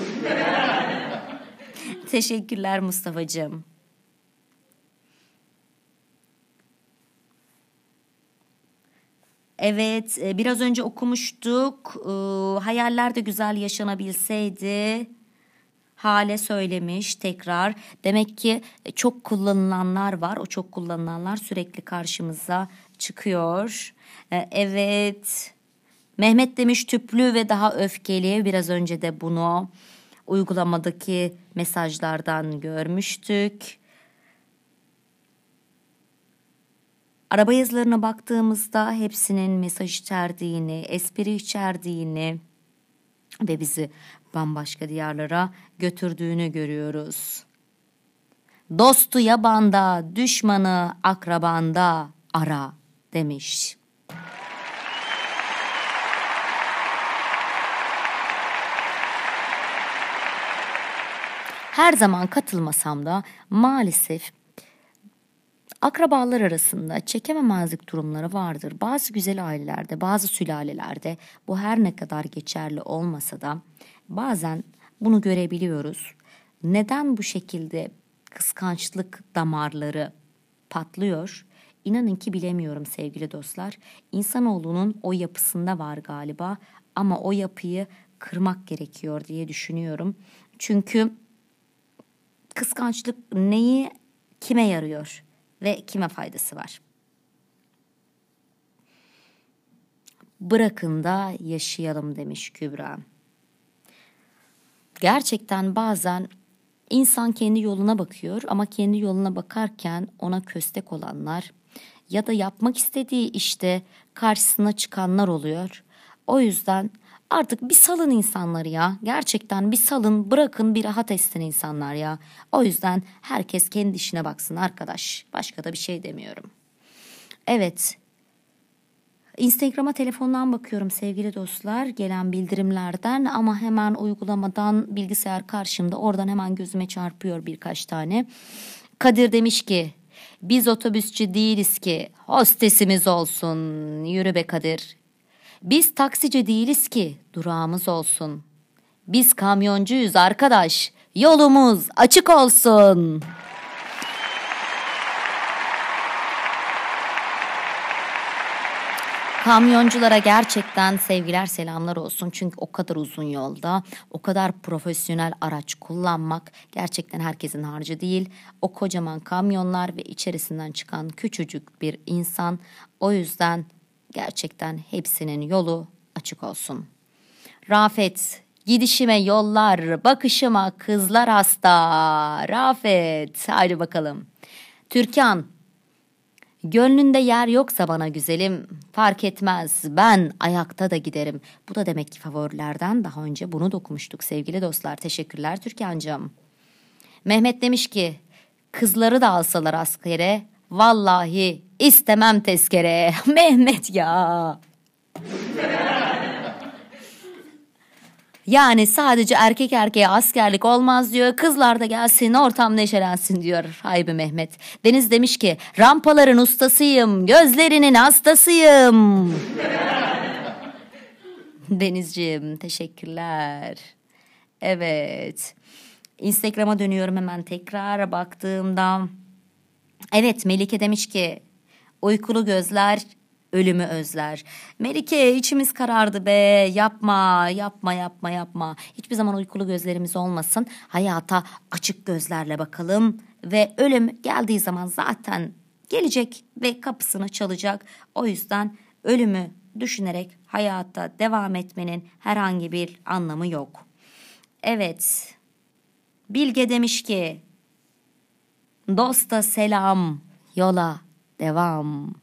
Teşekkürler Mustafa'cığım. Evet, e, biraz önce okumuştuk. Hayaller de güzel yaşanabilseydi. Hale söylemiş tekrar. Demek ki çok kullanılanlar var. O çok kullanılanlar sürekli karşımıza çıkıyor. E, Evet. Mehmet demiş tüplü ve daha öfkeli. Biraz önce de bunu uygulamadaki mesajlardan görmüştük. Araba yazılarına baktığımızda hepsinin mesaj içerdiğini, espri içerdiğini ve bizi bambaşka diyarlara götürdüğünü görüyoruz. Dostu yabanda, düşmanı akrabanda ara demiş. Her zaman katılmasam da maalesef akrabalar arasında çekememezlik durumları vardır. Bazı güzel ailelerde, bazı sülalelerde bu her ne kadar geçerli olmasa da bazen bunu görebiliyoruz. Neden bu şekilde kıskançlık damarları patlıyor? İnanın ki bilemiyorum sevgili dostlar. İnsanoğlunun o yapısında var galiba ama o yapıyı kırmak gerekiyor diye düşünüyorum. Çünkü kıskançlık neyi kime yarıyor ve kime faydası var? Bırakın da yaşayalım demiş Kübra. Gerçekten bazen insan kendi yoluna bakıyor ama kendi yoluna bakarken ona köstek olanlar ya da yapmak istediği işte karşısına çıkanlar oluyor. O yüzden Artık bir salın insanları ya. Gerçekten bir salın bırakın bir rahat etsin insanlar ya. O yüzden herkes kendi işine baksın arkadaş. Başka da bir şey demiyorum. Evet. Instagram'a telefondan bakıyorum sevgili dostlar gelen bildirimlerden ama hemen uygulamadan bilgisayar karşımda oradan hemen gözüme çarpıyor birkaç tane. Kadir demiş ki biz otobüsçü değiliz ki hostesimiz olsun. Yürü be Kadir biz taksici değiliz ki durağımız olsun. Biz kamyoncuyuz arkadaş. Yolumuz açık olsun. Kamyonculara gerçekten sevgiler selamlar olsun. Çünkü o kadar uzun yolda, o kadar profesyonel araç kullanmak gerçekten herkesin harcı değil. O kocaman kamyonlar ve içerisinden çıkan küçücük bir insan. O yüzden Gerçekten hepsinin yolu açık olsun. Rafet, gidişime yollar, bakışıma kızlar hasta. Rafet, haydi bakalım. Türkan, Gönlünde yer yoksa bana güzelim fark etmez ben ayakta da giderim. Bu da demek ki favorilerden daha önce bunu da okumuştuk sevgili dostlar. Teşekkürler Türkan'cığım. Mehmet demiş ki kızları da alsalar askere Vallahi istemem tezkere. Mehmet ya. Yani sadece erkek erkeğe askerlik olmaz diyor. Kızlar da gelsin ortam neşelensin diyor Haybi Mehmet. Deniz demiş ki rampaların ustasıyım. Gözlerinin hastasıyım. Denizciğim teşekkürler. Evet. Instagram'a dönüyorum hemen tekrar baktığımda. Evet Melike demiş ki uykulu gözler ölümü özler. Melike içimiz karardı be yapma yapma yapma yapma. Hiçbir zaman uykulu gözlerimiz olmasın. Hayata açık gözlerle bakalım ve ölüm geldiği zaman zaten gelecek ve kapısını çalacak. O yüzden ölümü düşünerek hayata devam etmenin herhangi bir anlamı yok. Evet. Bilge demiş ki Dosta selam, yola devam.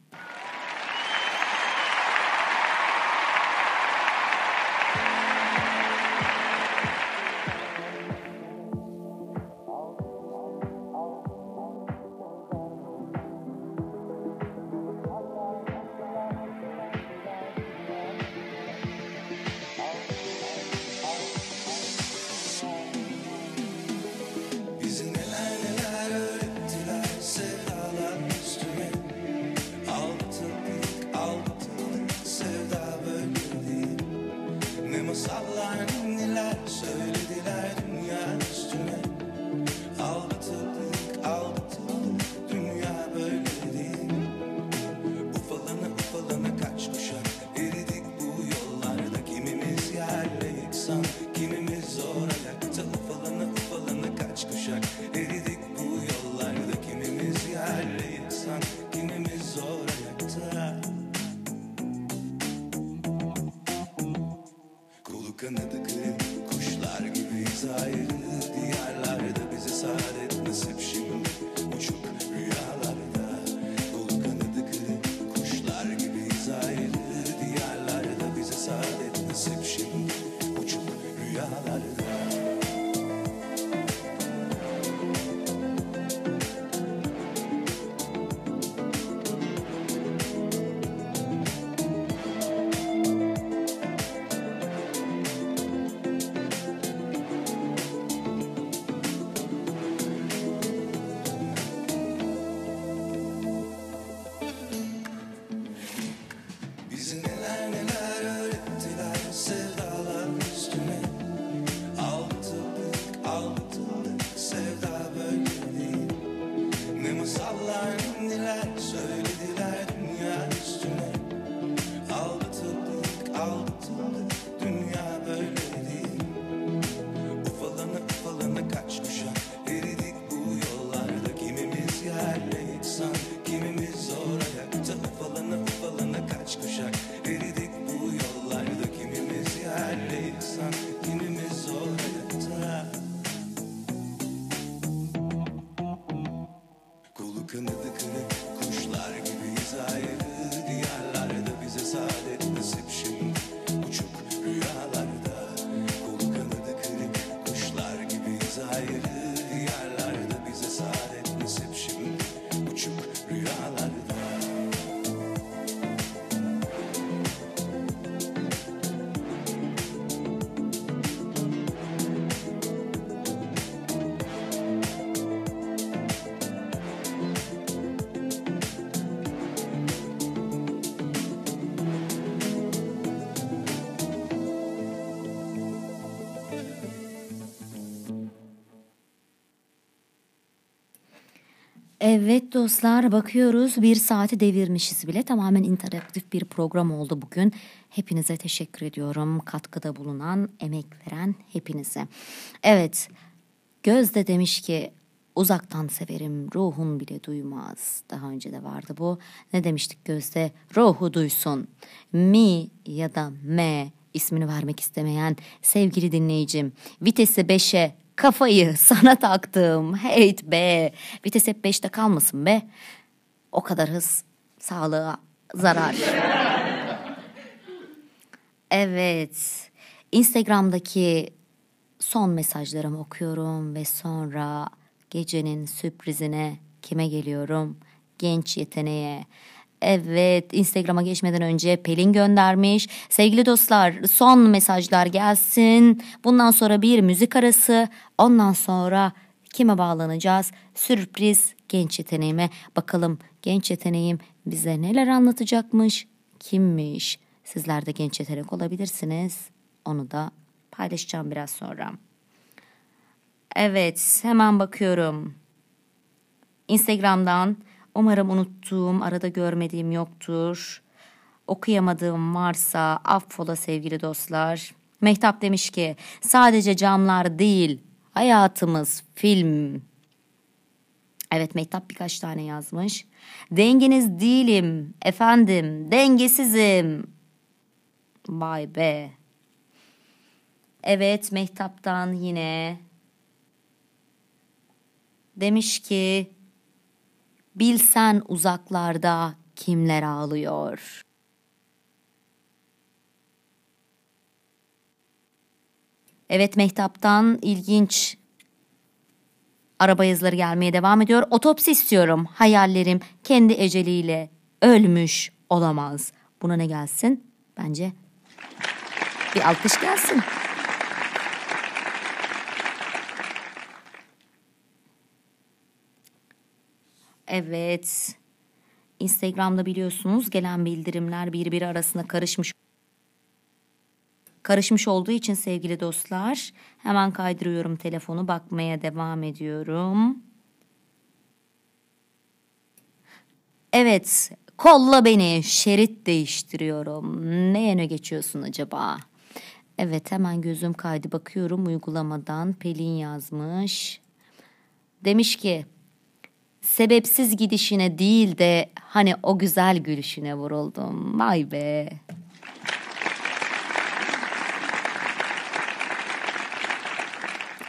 Evet dostlar bakıyoruz bir saati devirmişiz bile tamamen interaktif bir program oldu bugün. Hepinize teşekkür ediyorum katkıda bulunan emek veren hepinize. Evet Gözde demiş ki uzaktan severim ruhun bile duymaz. Daha önce de vardı bu. Ne demiştik Gözde? Ruhu duysun. Mi ya da me ismini vermek istemeyen sevgili dinleyicim vitesi 5'e kafayı sana taktım. Heyt be. Vites hep 5'te kalmasın be. O kadar hız sağlığa zarar. Evet. Instagram'daki son mesajlarımı okuyorum ve sonra gecenin sürprizine kime geliyorum? Genç yeteneğe. Evet Instagram'a geçmeden önce Pelin göndermiş. Sevgili dostlar son mesajlar gelsin. Bundan sonra bir müzik arası. Ondan sonra kime bağlanacağız? Sürpriz genç yeteneğime. Bakalım genç yeteneğim bize neler anlatacakmış? Kimmiş? Sizler de genç yetenek olabilirsiniz. Onu da paylaşacağım biraz sonra. Evet hemen bakıyorum. Instagram'dan umarım unuttuğum, arada görmediğim yoktur. Okuyamadığım varsa affola sevgili dostlar. Mehtap demiş ki sadece camlar değil hayatımız film. Evet Mehtap birkaç tane yazmış. Dengeniz değilim efendim dengesizim. Vay be. Evet Mehtap'tan yine demiş ki bilsen uzaklarda kimler ağlıyor. Evet Mehtap'tan ilginç araba yazıları gelmeye devam ediyor. Otopsi istiyorum. Hayallerim kendi eceliyle ölmüş olamaz. Buna ne gelsin? Bence bir alkış gelsin. Evet. Instagram'da biliyorsunuz gelen bildirimler birbiri arasında karışmış. Karışmış olduğu için sevgili dostlar hemen kaydırıyorum telefonu bakmaya devam ediyorum. Evet kolla beni şerit değiştiriyorum. Ne yöne geçiyorsun acaba? Evet hemen gözüm kaydı bakıyorum uygulamadan Pelin yazmış. Demiş ki sebepsiz gidişine değil de hani o güzel gülüşüne vuruldum. Vay be.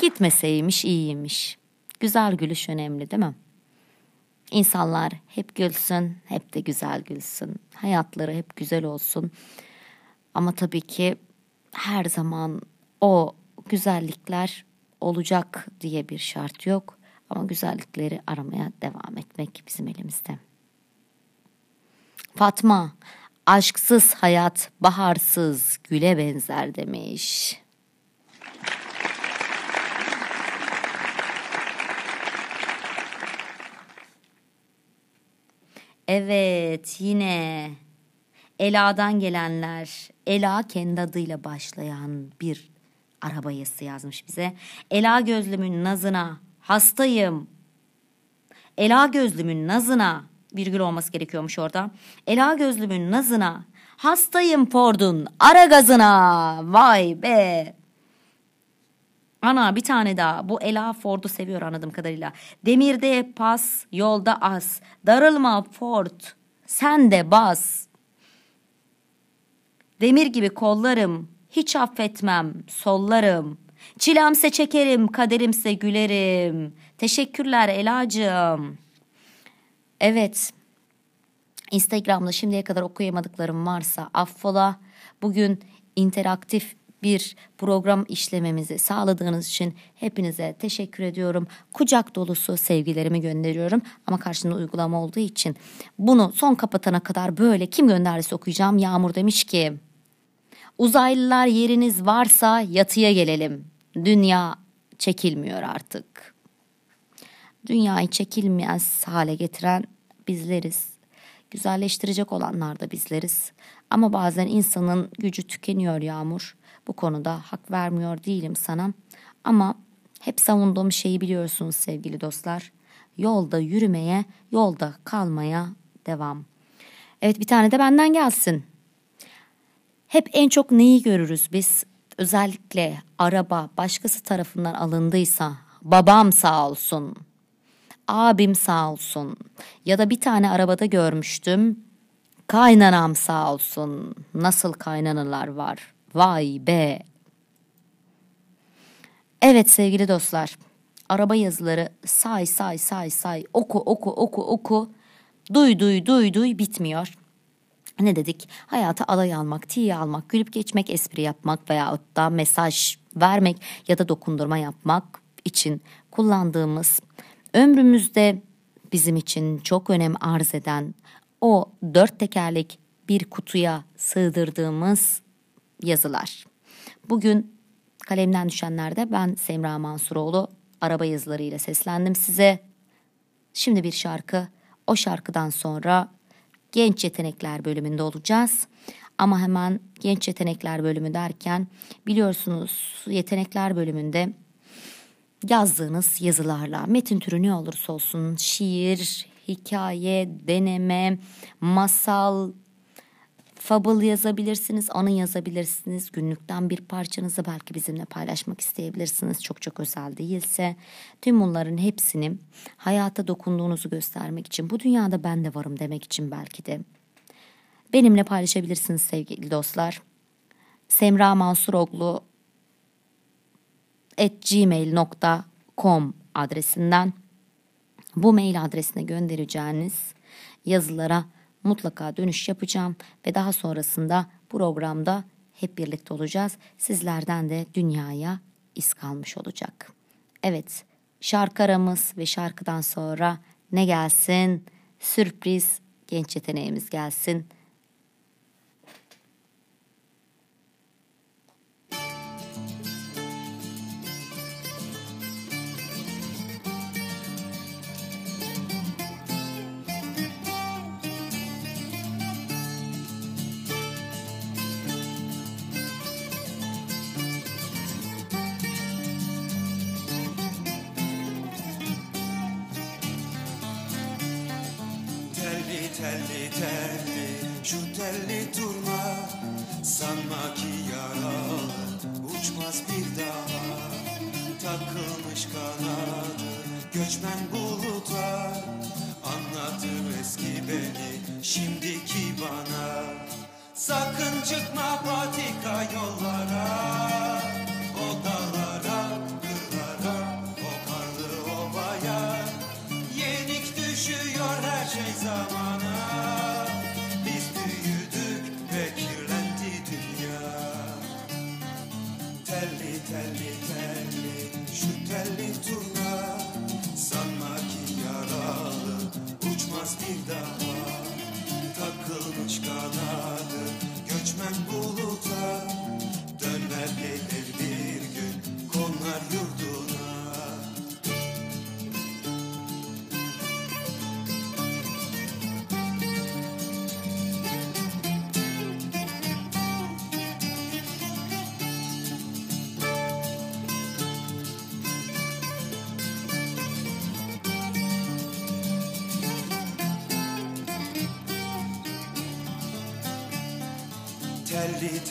Gitmeseymiş iyiymiş. Güzel gülüş önemli değil mi? İnsanlar hep gülsün, hep de güzel gülsün. Hayatları hep güzel olsun. Ama tabii ki her zaman o güzellikler olacak diye bir şart yok. Ama güzellikleri aramaya devam etmek bizim elimizde. Fatma, aşksız hayat baharsız güle benzer demiş. Evet yine Ela'dan gelenler. Ela kendi adıyla başlayan bir araba yazısı yazmış bize. Ela gözlümün nazına hastayım. Ela gözlümün nazına virgül olması gerekiyormuş orada. Ela gözlümün nazına hastayım Ford'un ara gazına. Vay be. Ana bir tane daha. Bu Ela Ford'u seviyor anladığım kadarıyla. Demirde pas, yolda as. Darılma Ford, sen de bas. Demir gibi kollarım, hiç affetmem, sollarım. Çilemse çekerim, kaderimse gülerim. Teşekkürler Elacığım. Evet, Instagram'da şimdiye kadar okuyamadıklarım varsa affola. Bugün interaktif bir program işlememizi sağladığınız için hepinize teşekkür ediyorum. Kucak dolusu sevgilerimi gönderiyorum ama karşında uygulama olduğu için bunu son kapatana kadar böyle kim gönderdiyse okuyacağım. Yağmur demiş ki uzaylılar yeriniz varsa yatıya gelelim. Dünya çekilmiyor artık. Dünyayı çekilmez hale getiren bizleriz. Güzelleştirecek olanlar da bizleriz. Ama bazen insanın gücü tükeniyor Yağmur. Bu konuda hak vermiyor değilim sana. Ama hep savunduğum şeyi biliyorsunuz sevgili dostlar. Yolda yürümeye, yolda kalmaya devam. Evet bir tane de benden gelsin. Hep en çok neyi görürüz biz? Özellikle araba başkası tarafından alındıysa babam sağ olsun, abim sağ olsun ya da bir tane arabada görmüştüm. Kaynanam sağ olsun. Nasıl kaynanalar var. Vay be. Evet sevgili dostlar. Araba yazıları say say say say oku oku oku oku. Duy duy duy duy bitmiyor. Ne dedik? Hayata alay almak, tiye almak, gülüp geçmek, espri yapmak veya da mesaj vermek ya da dokundurma yapmak için kullandığımız ömrümüzde bizim için çok önem arz eden o dört tekerlek bir kutuya sığdırdığımız yazılar. Bugün kalemden düşenlerde ben Semra Mansuroğlu araba yazılarıyla seslendim size. Şimdi bir şarkı. O şarkıdan sonra genç yetenekler bölümünde olacağız. Ama hemen genç yetenekler bölümü derken biliyorsunuz yetenekler bölümünde yazdığınız yazılarla metin türü ne olursa olsun şiir, hikaye, deneme, masal, fable yazabilirsiniz, anı yazabilirsiniz. Günlükten bir parçanızı belki bizimle paylaşmak isteyebilirsiniz. Çok çok özel değilse. Tüm bunların hepsini hayata dokunduğunuzu göstermek için, bu dünyada ben de varım demek için belki de benimle paylaşabilirsiniz sevgili dostlar. Semra Mansuroglu at gmail.com adresinden bu mail adresine göndereceğiniz yazılara mutlaka dönüş yapacağım ve daha sonrasında programda hep birlikte olacağız. Sizlerden de dünyaya iz kalmış olacak. Evet, şarkı aramız ve şarkıdan sonra ne gelsin? Sürpriz genç yeteneğimiz gelsin. Takılmış kanadı göçmen buluta Anlatır eski beni şimdiki bana. Sakın çıkma patika yollara O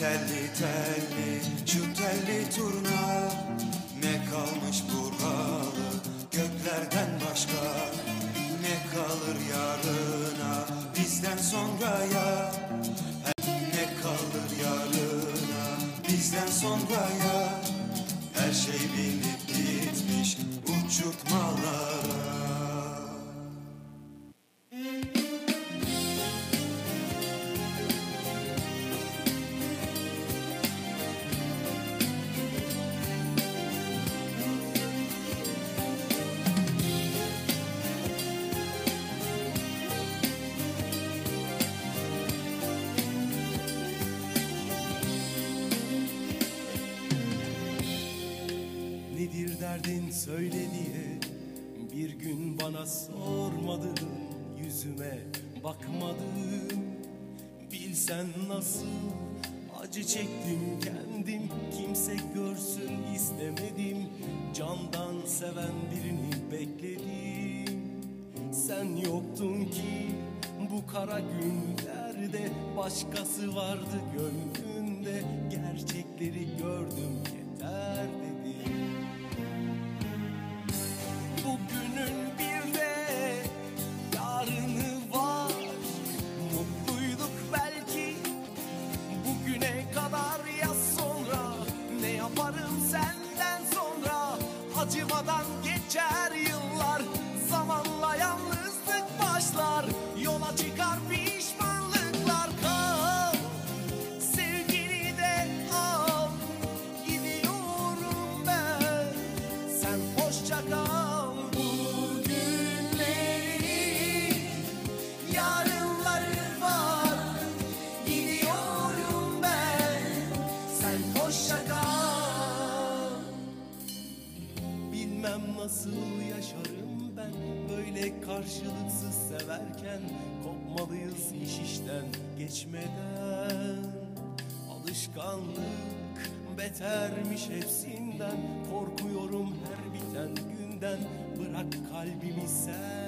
Telli telli şu telli turna. Ne kalmış buralı göklerden başka? Ne kalır yarına bizden sonraya Ne kalır yarına bizden sonraya Her şey binip gitmiş uçurtmalara Derdin söyle diye Bir gün bana sormadın Yüzüme bakmadın. Bilsen nasıl acı çektim kendim Kimse görsün istemedim. Candan seven birini bekledim. Sen yoktun ki bu kara günlerde Başkası vardı gönlünde. Gerçekleri gördüm yeter hepsinden Korkuyorum her biten günden. Bırak kalbimi sen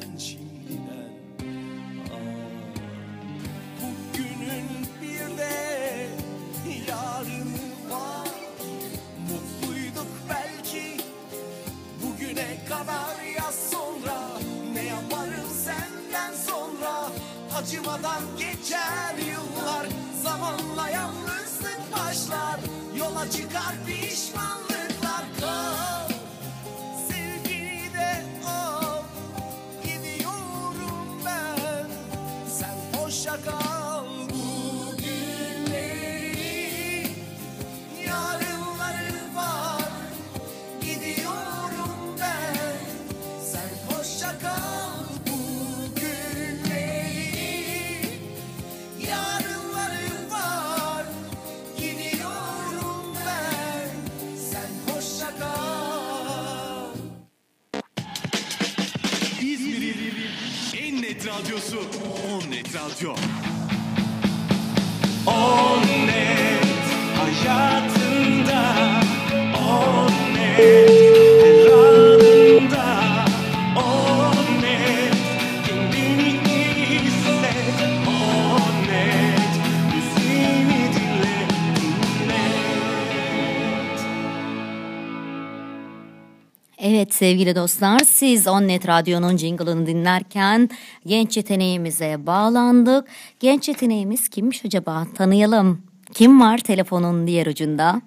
sevgili dostlar siz Onnet Radyo'nun jingle'ını dinlerken genç yeteneğimize bağlandık. Genç yeteneğimiz kimmiş acaba tanıyalım. Kim var telefonun diğer ucunda?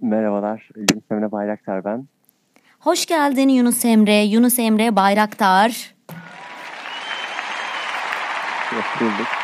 Merhabalar, Yunus Emre Bayraktar ben. Hoş geldin Yunus Emre, Yunus Emre Bayraktar. Hoş bulduk.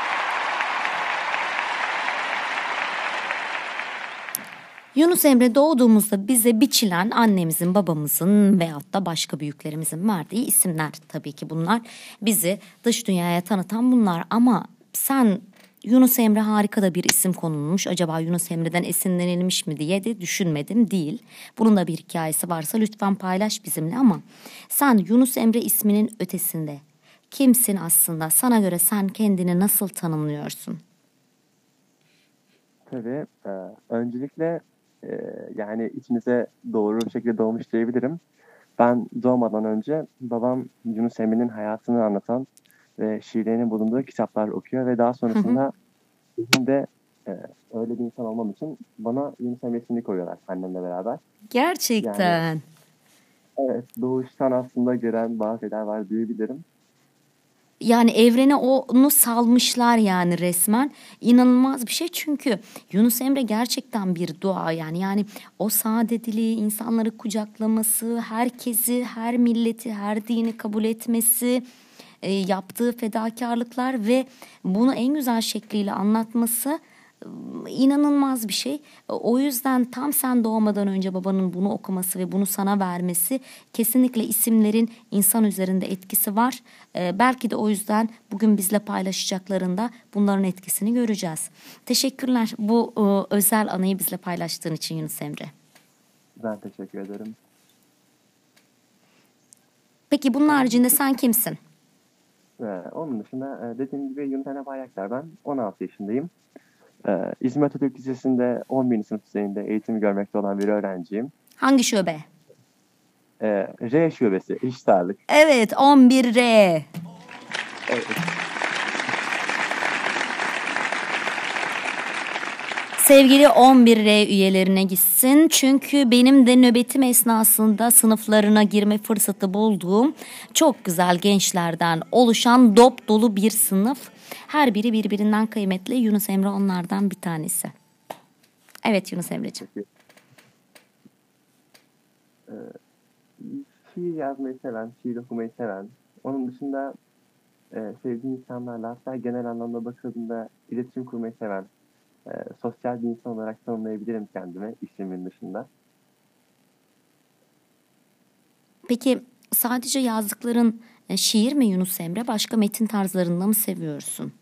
Yunus Emre doğduğumuzda bize biçilen annemizin, babamızın veyahut da başka büyüklerimizin verdiği isimler tabii ki bunlar. Bizi dış dünyaya tanıtan bunlar ama sen Yunus Emre harika da bir isim konulmuş. Acaba Yunus Emre'den esinlenilmiş mi diye de düşünmedim değil. Bunun da bir hikayesi varsa lütfen paylaş bizimle ama sen Yunus Emre isminin ötesinde kimsin aslında? Sana göre sen kendini nasıl tanımlıyorsun? Tabii, e, öncelikle e, yani içinize doğru bir şekilde doğmuş diyebilirim. Ben doğmadan önce babam Yunus Emre'nin hayatını anlatan ve şiirlerinin bulunduğu kitaplar okuyor ve daha sonrasında Benim de e, öyle bir insan olmam için bana Yunus Emre ismini koyuyorlar annemle beraber. Gerçekten. Evet, doğuştan aslında gören bazı şeyler var diyebilirim. Yani evrene onu salmışlar yani resmen. İnanılmaz bir şey çünkü Yunus Emre gerçekten bir dua yani. Yani o saadetliği, insanları kucaklaması, herkesi, her milleti, her dini kabul etmesi, e, yaptığı fedakarlıklar ve bunu en güzel şekliyle anlatması inanılmaz bir şey. O yüzden tam sen doğmadan önce babanın bunu okuması ve bunu sana vermesi kesinlikle isimlerin insan üzerinde etkisi var. Ee, belki de o yüzden bugün bizle paylaşacaklarında bunların etkisini göreceğiz. Teşekkürler bu e, özel anıyı bizle paylaştığın için Yunus Emre. Ben teşekkür ederim. Peki bunun haricinde sen kimsin? Ee, onun dışında e, dediğim gibi Yunus Emre Bayraktar ben. 16 yaşındayım. Ee, İzmir Atatürk Lisesi'nde 11. sınıf düzeyinde eğitimi görmekte olan bir öğrenciyim. Hangi şube? Ee, R şubesi, eşit ağırlık. Evet 11R. Evet. Sevgili 11R üyelerine gitsin. Çünkü benim de nöbetim esnasında sınıflarına girme fırsatı bulduğum çok güzel gençlerden oluşan dop dolu bir sınıf. Her biri birbirinden kıymetli. Yunus Emre onlardan bir tanesi. Evet Yunus Emre'ciğim. Ee, şiir yazmayı seven, şiir okumayı seven, onun dışında e, sevdiğim insanlarla hatta genel anlamda bakıldığında iletişim kurmayı seven, e, sosyal bir insan olarak tanımlayabilirim kendimi işimin dışında. Peki sadece yazdıkların e, şiir mi Yunus Emre? Başka metin tarzlarında mı seviyorsun?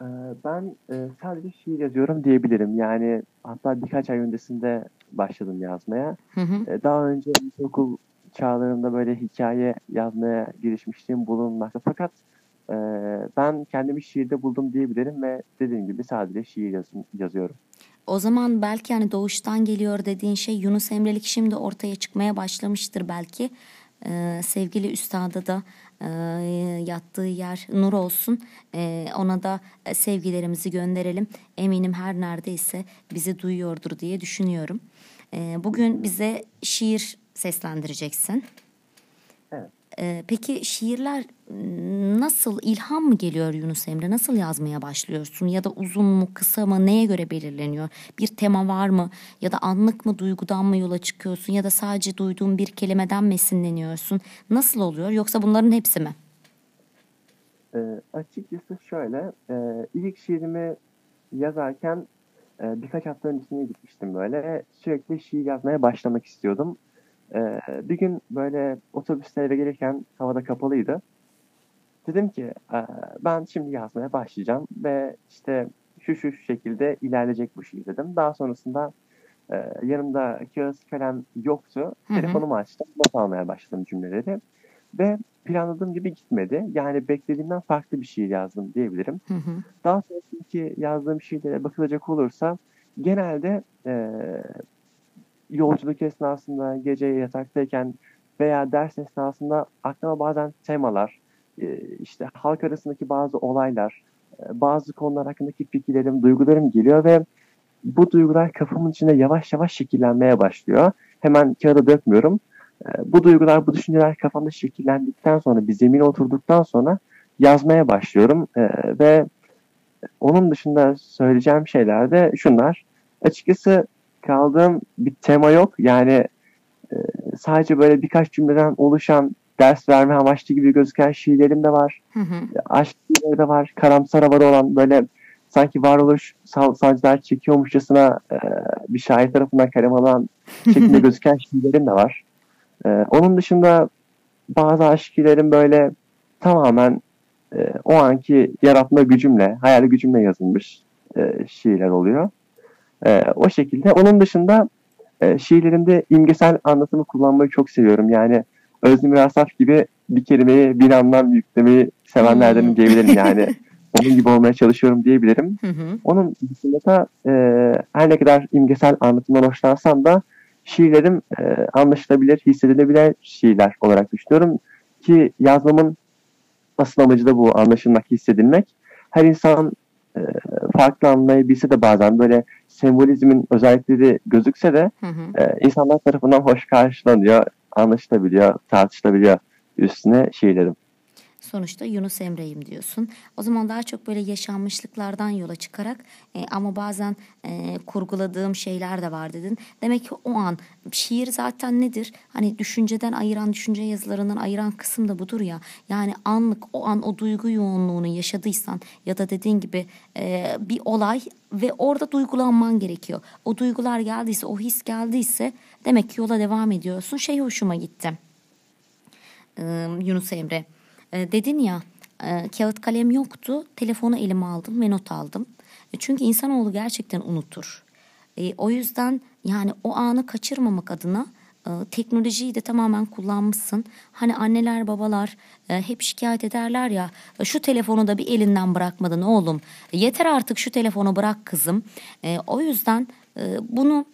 Ee, Ben e, sadece şiir yazıyorum diyebilirim. Yani hatta birkaç ay öncesinde başladım yazmaya. Hı hı. E, Daha önce okul çağlarımda böyle hikaye yazmaya girişmiştim bulunmakta. Fakat e, ben kendimi şiirde buldum diyebilirim ve dediğim gibi sadece şiir yaz- yazıyorum. O zaman belki hani doğuştan geliyor dediğin şey Yunus Emrelik şimdi ortaya çıkmaya başlamıştır belki. Ee, sevgili üstada da e, yattığı yer nur olsun. Ee, ona da e, sevgilerimizi gönderelim. Eminim her neredeyse bizi duyuyordur diye düşünüyorum. Ee, bugün bize şiir seslendireceksin. Ee, peki şiirler m, nasıl ilham mı geliyor Yunus Emre? Nasıl yazmaya başlıyorsun? Ya da uzun mu kısa mı neye göre belirleniyor? Bir tema var mı? Ya da anlık mı duygudan mı yola çıkıyorsun? Ya da sadece duyduğun bir kelimeden mi esinleniyorsun? Nasıl oluyor? Yoksa bunların hepsi mi? E, açıkçası şöyle, e, ilk şiirimi yazarken e, birkaç hafta öncesine gitmiştim böyle. Sürekli şiir yazmaya başlamak istiyordum. E, bir gün böyle otobüste eve gelirken havada kapalıydı. Dedim ki e, ben şimdi yazmaya başlayacağım ve işte şu şu şekilde ilerleyecek bu şiir dedim. Daha sonrasında e, yanımda kağıt kalem yoktu. Hı hı. Telefonumu açtım, not almaya başladım cümleleri. Ve planladığım gibi gitmedi. Yani beklediğimden farklı bir şiir yazdım diyebilirim. Hı hı. Daha sonraki yazdığım şiirlere bakılacak olursa genelde e, yolculuk esnasında, gece yataktayken veya ders esnasında aklıma bazen temalar, e, işte halk arasındaki bazı olaylar, e, bazı konular hakkındaki fikirlerim, duygularım geliyor ve bu duygular kafamın içinde yavaş yavaş şekillenmeye başlıyor. Hemen kağıda dökmüyorum. E, bu duygular, bu düşünceler kafamda şekillendikten sonra, bir zemine oturduktan sonra yazmaya başlıyorum. Ve onun dışında söyleyeceğim şeyler de şunlar. Açıkçası kaldığım bir tema yok. Yani e, sadece böyle birkaç cümleden oluşan ders verme amaçlı gibi gözüken şiirlerim de var. Hı hı. Aşk şiirleri de var. Karamsar havalı olan böyle sanki varoluş sancılar çekiyormuşçasına e, bir şair tarafından kalem alan şeklinde gözüken şiirlerim de var. E, onun dışında bazı aşk şiirlerim böyle tamamen e, o anki yaratma gücümle, hayal gücümle yazılmış e, şiirler oluyor. E, o şekilde. Onun dışında e, şiirlerimde imgesel anlatımı kullanmayı çok seviyorum. Yani Özdemir Asaf gibi bir kelimeyi bir anlam yüklemeyi sevenlerdenim Hmm. diyebilirim yani. Onun gibi olmaya çalışıyorum diyebilirim. Hı hı. Onun dışında da e, her ne kadar imgesel anlatımdan hoşlansam da şiirlerim e, anlaşılabilir, hissedilebilir şiirler olarak düşünüyorum. Ki yazmamın asıl amacı da bu anlaşılmak, hissedilmek. Her insan e, farklı anlayabilse de bazen böyle sembolizmin özellikleri gözükse de Hı hı. e, insanlar tarafından hoş karşılanıyor, anlaşılabiliyor, tartışılabiliyor üstüne şiirlerim. Sonuçta Yunus Emre'yim diyorsun. O zaman daha çok böyle yaşanmışlıklardan yola çıkarak e, ama bazen e, kurguladığım şeyler de var dedin. Demek ki o an şiir zaten nedir? Hani düşünceden ayıran, düşünce yazılarından ayıran kısım da budur ya. Yani anlık o an o duygu yoğunluğunu yaşadıysan ya da dediğin gibi e, bir olay ve orada duygulanman gerekiyor. O duygular geldiyse, o his geldiyse demek ki yola devam ediyorsun. Şey hoşuma gitti. Yunus Emre. Ee, dedin ya e, kağıt kalem yoktu. Telefonu elime aldım ve not aldım. E, çünkü insanoğlu gerçekten unutur. E, o yüzden yani o anı kaçırmamak adına e, teknolojiyi de tamamen kullanmışsın. Hani anneler babalar e, hep şikayet ederler ya "E, şu telefonu da bir elinden bırakmadın oğlum. E, yeter artık şu telefonu bırak kızım. E, o yüzden e, bunu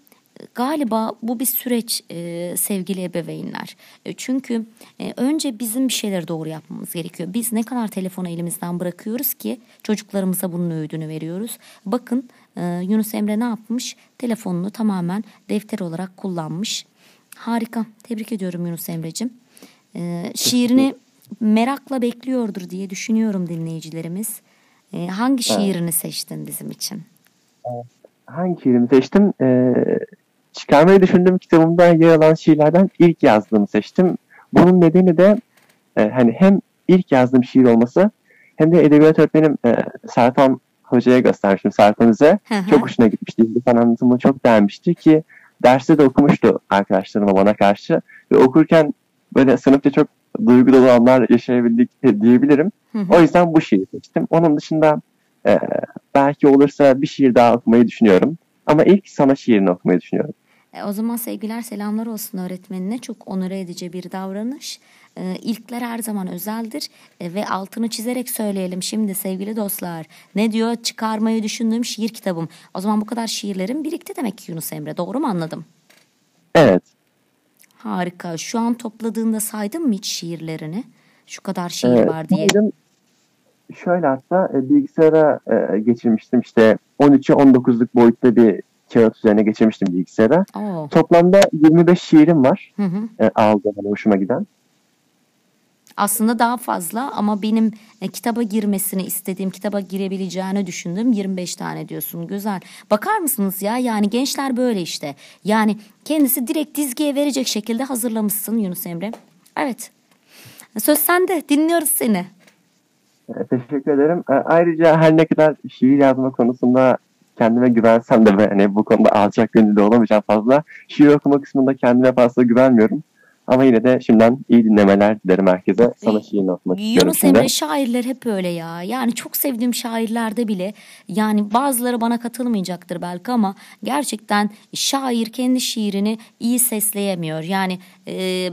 Galiba bu bir süreç e, sevgili ebeveynler. E, çünkü e, önce bizim bir şeyleri doğru yapmamız gerekiyor. Biz ne kadar telefonu elimizden bırakıyoruz ki çocuklarımıza bunun öğüdünü veriyoruz. Bakın e, Yunus Emre ne yapmış? Telefonunu tamamen defter olarak kullanmış. Harika. Tebrik ediyorum Yunus Emre'cim. E, şiirini merakla bekliyordur diye düşünüyorum dinleyicilerimiz. E, hangi şiirini seçtin bizim için? Hangi şiirimi seçtim? Ee, çıkarmayı düşündüğüm kitabımda yer alan şiirlerden ilk yazdığımı seçtim. Bunun nedeni de e, hani hem ilk yazdığım şiir olması hem de edebiyat öğretmenim e, Sertan Hoca'ya göstermiştim Sertan hı. Çok hoşuna gitmişti. İlhan anlatımı çok beğenmişti ki derste de okumuştu arkadaşlarıma bana karşı. Ve okurken böyle sınıfta çok duygu dolu anlar yaşayabildik diyebilirim. Hı hı. O yüzden bu şiiri seçtim. Onun dışında e, belki olursa bir şiir daha okumayı düşünüyorum. Ama ilk sana şiirini okumayı düşünüyorum. E, o zaman sevgiler selamlar olsun öğretmenine. Çok onore edici bir davranış. E, ilkler her zaman özeldir E, ve altını çizerek söyleyelim şimdi sevgili dostlar. Ne diyor? Çıkarmayı düşündüğüm şiir kitabım. O zaman bu kadar şiirlerin birikti demek ki Yunus Emre. Doğru mu anladım? Evet. Harika. Şu an topladığında saydın mı hiç şiirlerini? Şu kadar şiir Evet, var diye. saydım. Şöyle hatta e, bilgisayara e, geçirmiştim işte 13'e 19'luk boyutta bir kağıt üzerine geçirmiştim bilgisayara. Oo. Toplamda 25 şiirim var Hı hı. e, aldığım hani hoşuma giden. Aslında daha fazla ama benim e, kitaba girmesini istediğim, kitaba girebileceğini düşündüğüm 25 tane diyorsun. Güzel. Bakar mısınız ya? Yani gençler böyle işte. Yani kendisi direkt dizgiye verecek şekilde hazırlamışsın Yunus Emre. Evet. Söz sende. Dinliyoruz seni. E, teşekkür ederim. E, ayrıca her ne kadar şiir yazma konusunda kendime güvensem de ve hani bu konuda alçak gönüllü olamayacağım fazla. Şiir okuma kısmında kendime fazla güvenmiyorum. Ama yine de şimdiden iyi dinlemeler dilerim herkese. Sana Ee, şiirini okumak istiyorum Yunus. Emre şairler hep öyle ya. Yani çok sevdiğim şairlerde bile yani bazıları bana katılmayacaktır belki ama gerçekten şair kendi şiirini iyi sesleyemiyor. Yani e,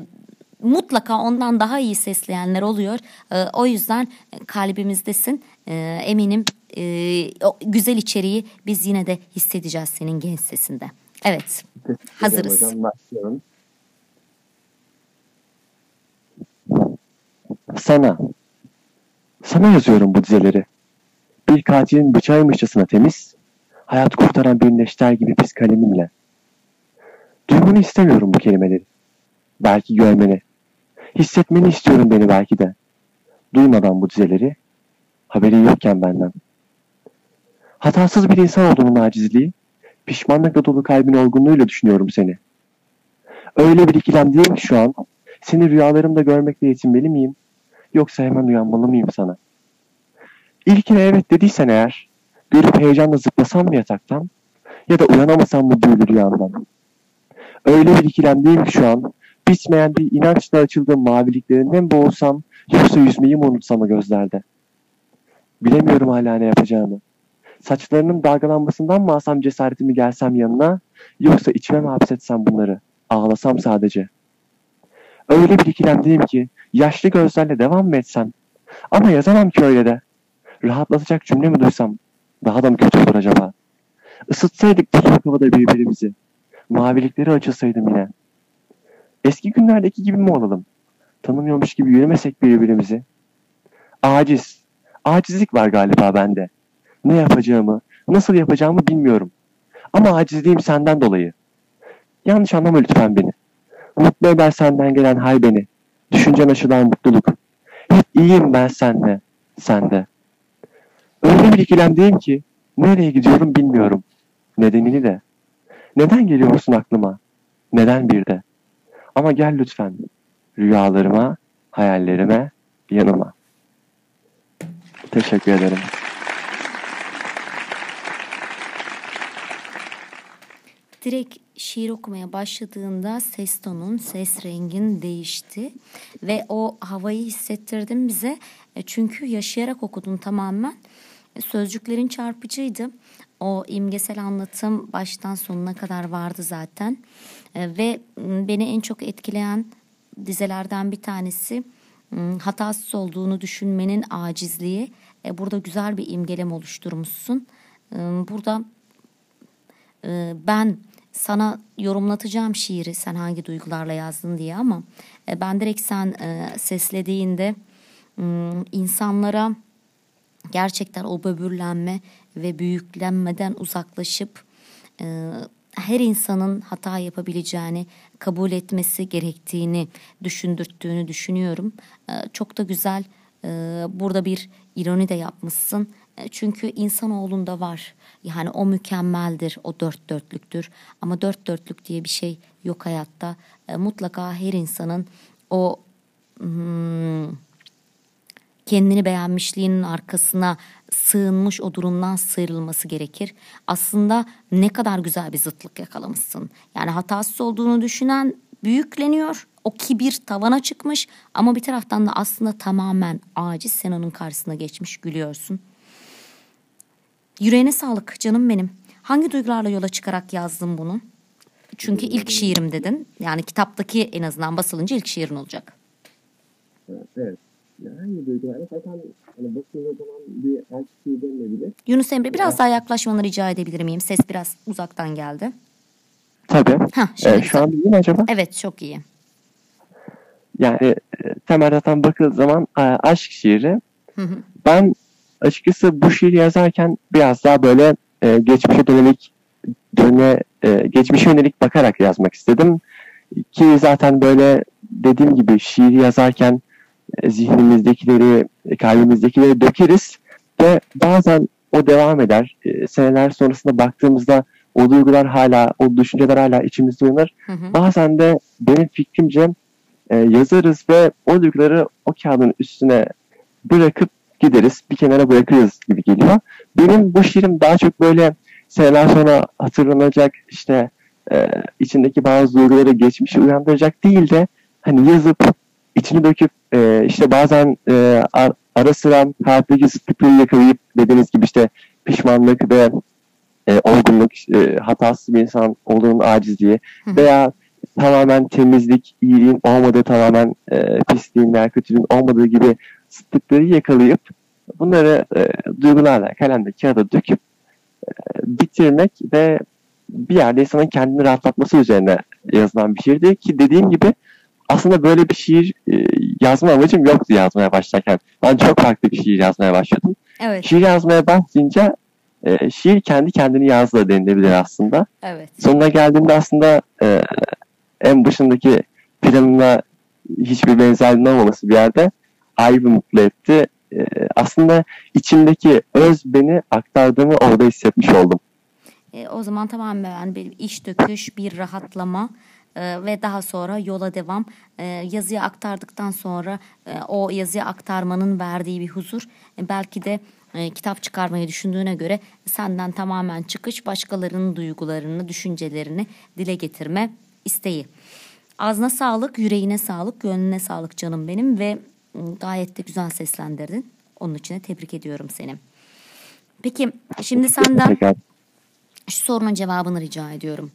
mutlaka ondan daha iyi sesleyenler oluyor. E, o yüzden kalbimizdesin. E, eminim e, o güzel içeriği biz yine de hissedeceğiz senin genç sesinde. Evet. Hazırız. Hocam. Sana. Sana yazıyorum bu dizeleri. Bir katilin bıçağıymışçasına temiz, hayat kurtaran bir neşter gibi pis kalemimle. Duymanı istemiyorum bu kelimeleri. Belki görmeni. Hissetmeni istiyorum beni belki de. Duymadan bu dizeleri, haberi yokken benden. Hatasız bir insan olduğunun acizliği, pişmanlıkla dolu kalbin olgunluğuyla düşünüyorum seni. Öyle bir ikilemdeyim ki şu an, seni rüyalarımda görmekle yetinmeli miyim? Yoksa hemen uyanmalı mıyım sana? İlkine evet dediysen eğer, görüp heyecanla zıplasam mı yataktan? Ya da uyanamasam mı büyülü rüyamdan? Öyle bir ikilemdeyim ki şu an, bitmeyen bir inançla açıldığım maviliklerinden boğulsam, yoksa yüzmeyi mi unutsam gözlerde? Bilemiyorum hala ne yapacağımı. Saçlarının dalgalanmasından mı alsam cesaretimi gelsem yanına, yoksa içime mi hapsetsem bunları, ağlasam sadece? Öyle bir ikilemdeyim ki, yaşlı gözlerle devam mı etsem? Ama yazamam ki öyle de. Rahatlatacak cümle mi duysam, daha da mı kötü olur acaba? Isıtsaydık bu soğuk havada birbirimizi, mavilikleri açılsaydım yine. Eski günlerdeki gibi mi olalım? Tanımıyormuş gibi yürümesek birbirimizi. Aciz, acizlik var galiba bende. Ne yapacağımı, Nasıl yapacağımı bilmiyorum. Ama acizliğim senden dolayı. Yanlış anlama lütfen beni. Mutlu eder senden gelen hay beni. Düşüncen aşılan mutluluk. Hep iyiyim ben sende, sende. Öyle bir ikilemdeyim ki nereye gidiyorum bilmiyorum. Nedenini de. Neden geliyorsun aklıma? Neden bir de? Ama gel lütfen. Rüyalarıma, hayallerime, yanıma. Teşekkür ederim. Direkt şiir okumaya başladığında ses tonun, ses rengin değişti ve o havayı hissettirdin bize. E, Çünkü yaşayarak okudun tamamen. E, Sözcüklerin çarpıcıydı. O imgesel anlatım baştan sonuna kadar vardı zaten. E, Ve beni en çok etkileyen dizelerden bir tanesi hatasız olduğunu düşünmenin acizliği. Burada güzel bir imgelem oluşturmuşsun. Burada ben sana yorumlatacağım şiiri sen hangi duygularla yazdın diye ama e, ben direkt sen e, seslediğinde insanlara gerçekten o böbürlenme ve büyüklenmeden uzaklaşıp e, her insanın hata yapabileceğini kabul etmesi gerektiğini düşündürttüğünü düşünüyorum. E, çok da güzel e, burada bir ironi de yapmışsın. E, Çünkü insanoğlunda var. Yani o mükemmeldir, o dört dörtlüktür. Ama dört dörtlük diye bir şey yok hayatta. E, Mutlaka her insanın o hmm, kendini beğenmişliğinin arkasına sığınmış o durumdan sıyrılması gerekir. Aslında ne kadar güzel bir zıtlık yakalamışsın. Yani hatasız olduğunu düşünen büyükleniyor. O kibir tavana çıkmış ama bir taraftan da aslında tamamen aciz sen onun karşısına geçmiş gülüyorsun. Yüreğine sağlık canım benim. Hangi duygularla yola çıkarak yazdın bunu? Çünkü ilk şiirim dedin. Yani kitaptaki en azından basılınca ilk şiirin olacak. Evet. Hangi duygularla zaten hani bakıldığı zaman bir aşk şiir denilebilir. Yunus Emre biraz daha yaklaşmanı rica edebilir miyim? Ses biraz uzaktan geldi. Tabii. Şimdi Ee, şu an iyi mi acaba? Evet çok iyi. Yani e, temel zaten bakıldığı zaman e, aşk şiiri. Hı hı. Ben açıkçası bu şiiri yazarken biraz daha böyle e, geçmişe dönelik döne e, geçmişe yönelik bakarak yazmak istedim. Ki zaten böyle dediğim gibi şiiri yazarken e, zihnimizdekileri, kalbimizdekileri dökeriz ve bazen o devam eder. E, seneler sonrasında baktığımızda o duygular hala, o düşünceler hala içimizde uyanır. Hı hı. Bazen de benim fikrimce e, yazarız ve o duyguları o kağıdın üstüne bırakıp gideriz. Bir kenara bırakırız gibi geliyor. Benim bu şiirim daha çok böyle seneler sonra hatırlanacak işte e, içindeki bazı duyguları geçmişi uyandıracak değil de hani yazıp içini döküp e, işte bazen e, ar- ara sıra hayattaki zıtlıkları yakalayıp dediğiniz gibi işte pişmanlık ve e, olgunluk, e, hatasız bir insan olduğunun acizliği Hı. veya tamamen temizlik, iyiliğin olmadığı, tamamen e, pisliğin veya kötülüğün olmadığı gibi zıtlıkları yakalayıp bunları e, duygularla kalemde kağıda döküp e, bitirmek ve bir yerde insanın kendini rahatlatması üzerine yazılan bir şiirdi ki dediğim gibi aslında böyle bir şiir e, yazma amacım yoktu yazmaya başlarken. Ben çok farklı bir şiir yazmaya başladım. Evet, Şiir yazmaya başlayınca e, şiir kendi kendini yazdı denilebilir aslında. evet. Sonuna geldiğimde aslında e, en başındaki planına hiçbir benzerliğinin olmaması bir yerde ayrı mutlu etti. E, aslında içimdeki öz beni aktardığımı orada hissetmiş oldum. E, o zaman tamamen bir iş döküş, bir rahatlama e, ve daha sonra yola devam. E, yazıya aktardıktan sonra e, o yazıya aktarmanın verdiği bir huzur. E, belki de e, kitap çıkarmayı düşündüğüne göre senden tamamen çıkış, başkalarının duygularını, düşüncelerini dile getirme isteği. Ağzına sağlık, yüreğine sağlık, gönlüne sağlık canım benim ve gayet de güzel seslendirdin. Onun için de tebrik ediyorum seni. Peki şimdi senden şu sorunun cevabını rica ediyorum.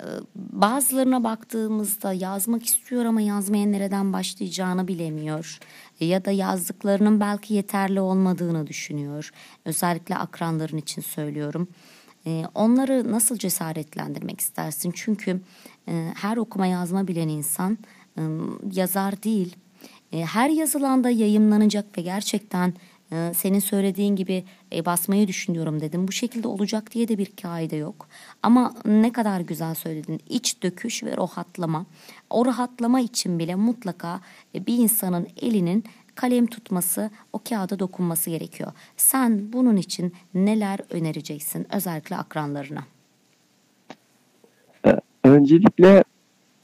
Ee, Bazılarına baktığımızda yazmak istiyor ama yazmaya nereden başlayacağını bilemiyor. Ya da yazdıklarının belki yeterli olmadığını düşünüyor. Özellikle akranların için söylüyorum. E, Onları nasıl cesaretlendirmek istersin? Çünkü e, her okuma yazma bilen insan yazar değil. E, Her yazılanda yayımlanacak ve gerçekten Ee, senin söylediğin gibi e, basmayı düşünüyorum dedim. Bu şekilde olacak diye de bir kaide yok. Ama ne kadar güzel söyledin. İç döküş ve rahatlama. O rahatlama için bile mutlaka e, bir insanın elinin kalem tutması, o kağıda dokunması gerekiyor. Sen bunun için neler önereceksin özellikle akranlarına? Öncelikle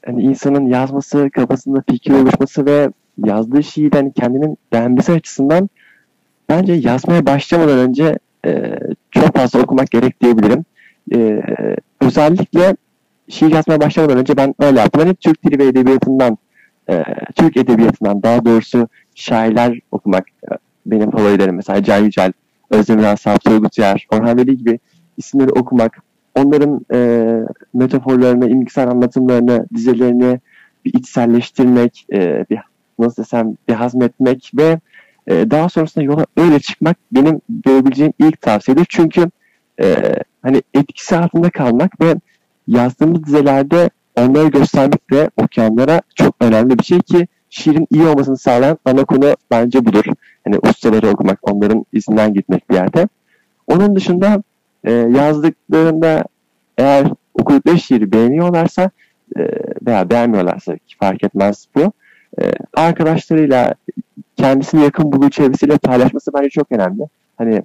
hani insanın yazması, kafasında fikir oluşması ve yazdığı şiirden kendinin beğenmesi açısından bence yazmaya başlamadan önce e, çok fazla okumak gerek diyebilirim. E, özellikle şiir yazmaya başlamadan önce ben öyle yaptım. Hani Türk dili ve edebiyatından, e, Türk edebiyatından daha doğrusu şairler okumak e, benim favorilerim. Mesela Can Yücel, Özdemir Asaf, Turgut Yer, Orhan Veli gibi isimleri okumak, onların e, metaforlarını, imgesel anlatımlarını, dizelerini bir içselleştirmek, e, bir nasıl desem bir hazmetmek ve e, daha sonrasında yola öyle çıkmak benim verebileceğim ilk tavsiyedir. Çünkü e, hani etkisi altında kalmak ve yazdığımız dizelerde onları göstermek de okuyanlara çok önemli bir şey ki şiirin iyi olmasını sağlayan ana konu bence budur. Hani ustaları okumak, onların izinden gitmek bir yerde. Onun dışında e, yazdıklarında eğer okudukları şiiri beğeniyorlarsa e, veya beğenmiyorlarsa ki fark etmez bu. E, arkadaşlarıyla kendisini yakın bulduğu çevresiyle paylaşması bence çok önemli. Hani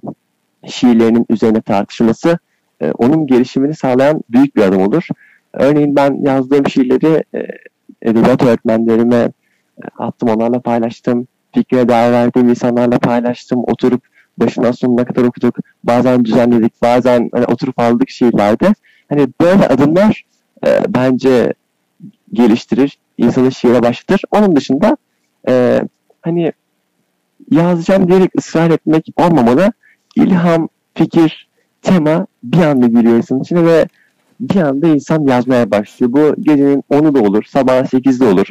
şiirlerinin üzerine tartışılması e, onun gelişimini sağlayan büyük bir adım olur. Örneğin ben yazdığım şiirleri e, edebiyat öğretmenlerime e, attım, onlarla paylaştım. Fikre değer verdiğim insanlarla paylaştım. Oturup başından sonuna kadar okuduk. Bazen düzenledik, bazen hani oturup aldık şiirlerde. Hani böyle adımlar e, bence geliştirir, insanı şiire başlatır. Onun dışında e, hani yazacağım diyerek ısrar etmek olmamalı. İlham, fikir, tema bir anda giriyor insanın içine ve bir anda insan yazmaya başlıyor. Bu gecenin 10'u da olur, sabah 8'de olur.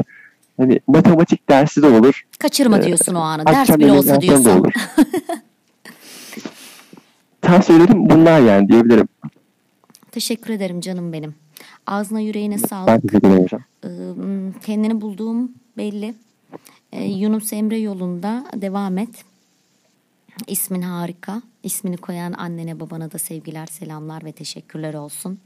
Hani matematik dersi de olur. Kaçırma Ee, diyorsun o anı. Ders bile olsa diyorsun. olur. Tavsiyelerim bunlar yani diyebilirim. Teşekkür ederim canım benim. Ağzına yüreğine Ben sağlık. teşekkür ederim hocam. Kendini bulduğum belli. Ee, Yunus Emre yolunda devam et. İsmin harika. İsmini koyan annene babana da sevgiler, selamlar ve teşekkürler olsun.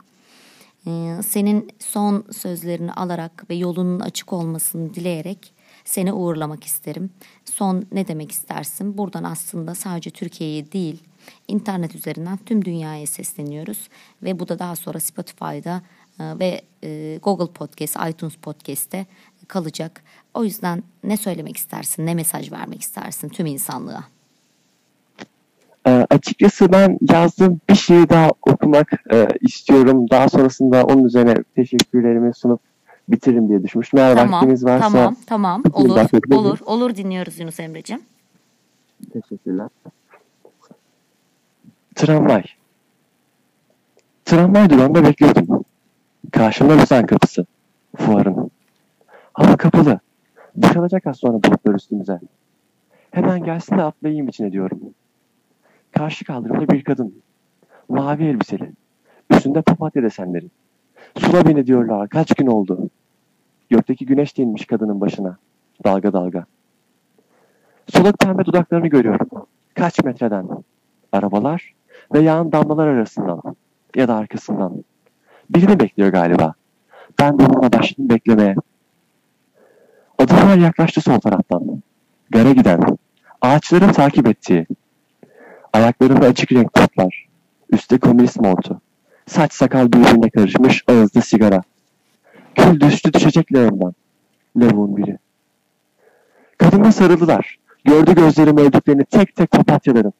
Ee, senin son sözlerini alarak ve yolunun açık olmasını dileyerek seni uğurlamak isterim. Son ne demek istersin? Buradan aslında sadece Türkiye'ye değil, internet üzerinden tüm dünyaya sesleniyoruz ve bu da daha sonra Spotify'da e, ve e, Google Podcast, iTunes Podcast'te kalacak. O yüzden ne söylemek istersin, ne mesaj vermek istersin tüm insanlığa? Ee, açıkçası ben yazdığım bir şeyi daha okumak e, istiyorum. Daha sonrasında onun üzerine teşekkürlerimi sunup bitiririm diye düşünmüştüm. Eğer Tamam, vaktiniz varsa tamam, tamam. Olur, olur, olur dinliyoruz Yunus Emre'cim. Teşekkürler. Tramvay. Tramvay durağında bekliyordum. Karşımda Lüzan kapısı. Fuarın. Hava kapalı. Boşalacak az sonra bulutlar üstümüze. Hemen gelsin de atlayayım içine diyorum. Karşı kaldırımda bir kadın. Mavi elbiseli. Üstünde papatya desenleri. Sula beni diyorlar. Kaç gün oldu? Gökteki güneş değinmiş kadının başına. Dalga dalga. Soluk pembe dudaklarını görüyorum. Kaç metreden? Arabalar ve yağan damlalar arasından ya da arkasından. Birini bekliyor galiba. Ben de onunla başladım beklemeye. Adımlar yaklaştı sol taraftan. Gara giden, ağaçların takip ettiği. Ayaklarında açık renk toplar. Üstte komünist montu. Saç sakal birbirine karışmış ağızda sigara. Kül düştü düşecek lağımdan. Lavuğun biri. Kadına sarıldılar. Gördü gözlerim öldüklerini tek tek papatyaların.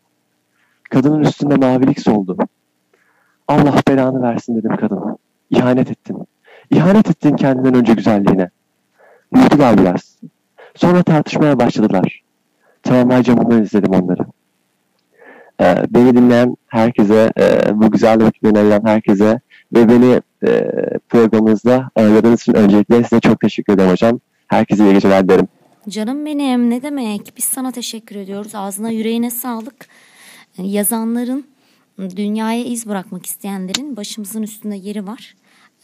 Kadının üstünde mavilik soldu. Allah belanı versin dedim kadına. İhanet ettin. İhanet ettin kendinden önce güzelliğine. Uyudular biraz. Sonra tartışmaya başladılar. Tramvay camından izledim onları. Ee, beni dinleyen herkese, e, bu güzel vakitlerini ayıran herkese ve beni e, programınızda ağırladığınız için öncelikle size çok teşekkür ederim hocam. Herkese iyi geceler derim. Canım benim ne demek? Biz sana teşekkür ediyoruz. Ağzına yüreğine sağlık. Yazanların, dünyaya iz bırakmak isteyenlerin başımızın üstünde yeri var.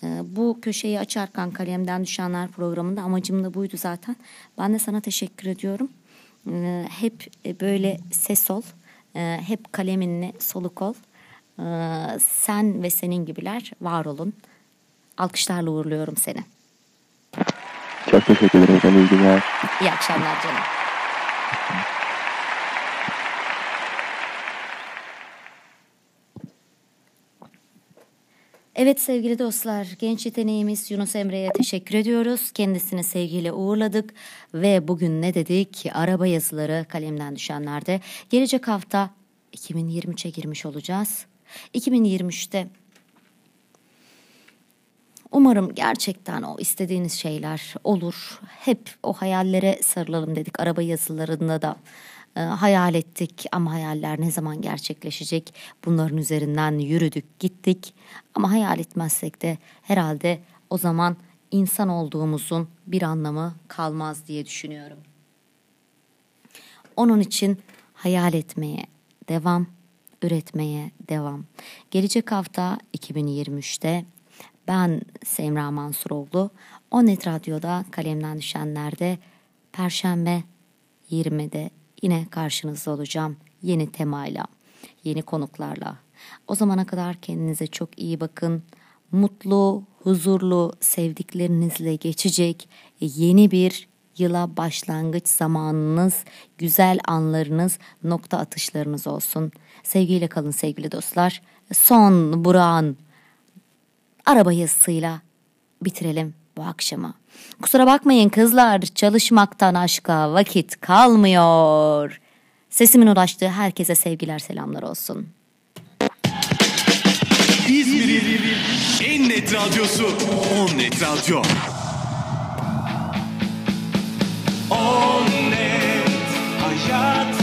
Ee, Bu köşeyi açarken kalemden düşenler programında amacım da buydu zaten. Ben de sana teşekkür ediyorum. Ee, hep e, böyle ses ol. Ee, hep kaleminle soluk ol. Sen ve senin gibiler var olun. Alkışlarla uğurluyorum seni. Çok teşekkür ederim. İyi günler. İyi akşamlar canım. Evet sevgili dostlar, genç yeteneğimiz Yunus Emre'ye teşekkür ediyoruz. Kendisini sevgiyle uğurladık ve bugün ne dedik? Araba yazıları kalemden düşenlerde. Gelecek hafta 2023'e girmiş olacağız. 2023'te Umarım gerçekten o istediğiniz şeyler olur. Hep o hayallere sarılalım dedik. Araba yazılarında da e, hayal ettik ama hayaller ne zaman gerçekleşecek? Bunların üzerinden yürüdük, gittik. Ama hayal etmezsek de herhalde o zaman insan olduğumuzun bir anlamı kalmaz diye düşünüyorum. Onun için hayal etmeye devam, üretmeye devam. Gelecek hafta 2023'te ben Semra Mansuroğlu. Onet Radyo'da kalemden düşenlerde Perşembe 20'de yine karşınızda olacağım. Yeni temayla, yeni konuklarla. O zamana kadar kendinize çok iyi bakın. Mutlu, huzurlu, sevdiklerinizle geçecek yeni bir yıla başlangıç zamanınız, güzel anlarınız, nokta atışlarınız olsun. Sevgiyle kalın sevgili dostlar. Son Burak'ın araba yazısıyla bitirelim bu akşamı. Kusura bakmayın kızlar çalışmaktan aşka vakit kalmıyor. Sesimin ulaştığı herkese sevgiler selamlar olsun. İzmir'in en net radyosu On Net Radyo. On net hayat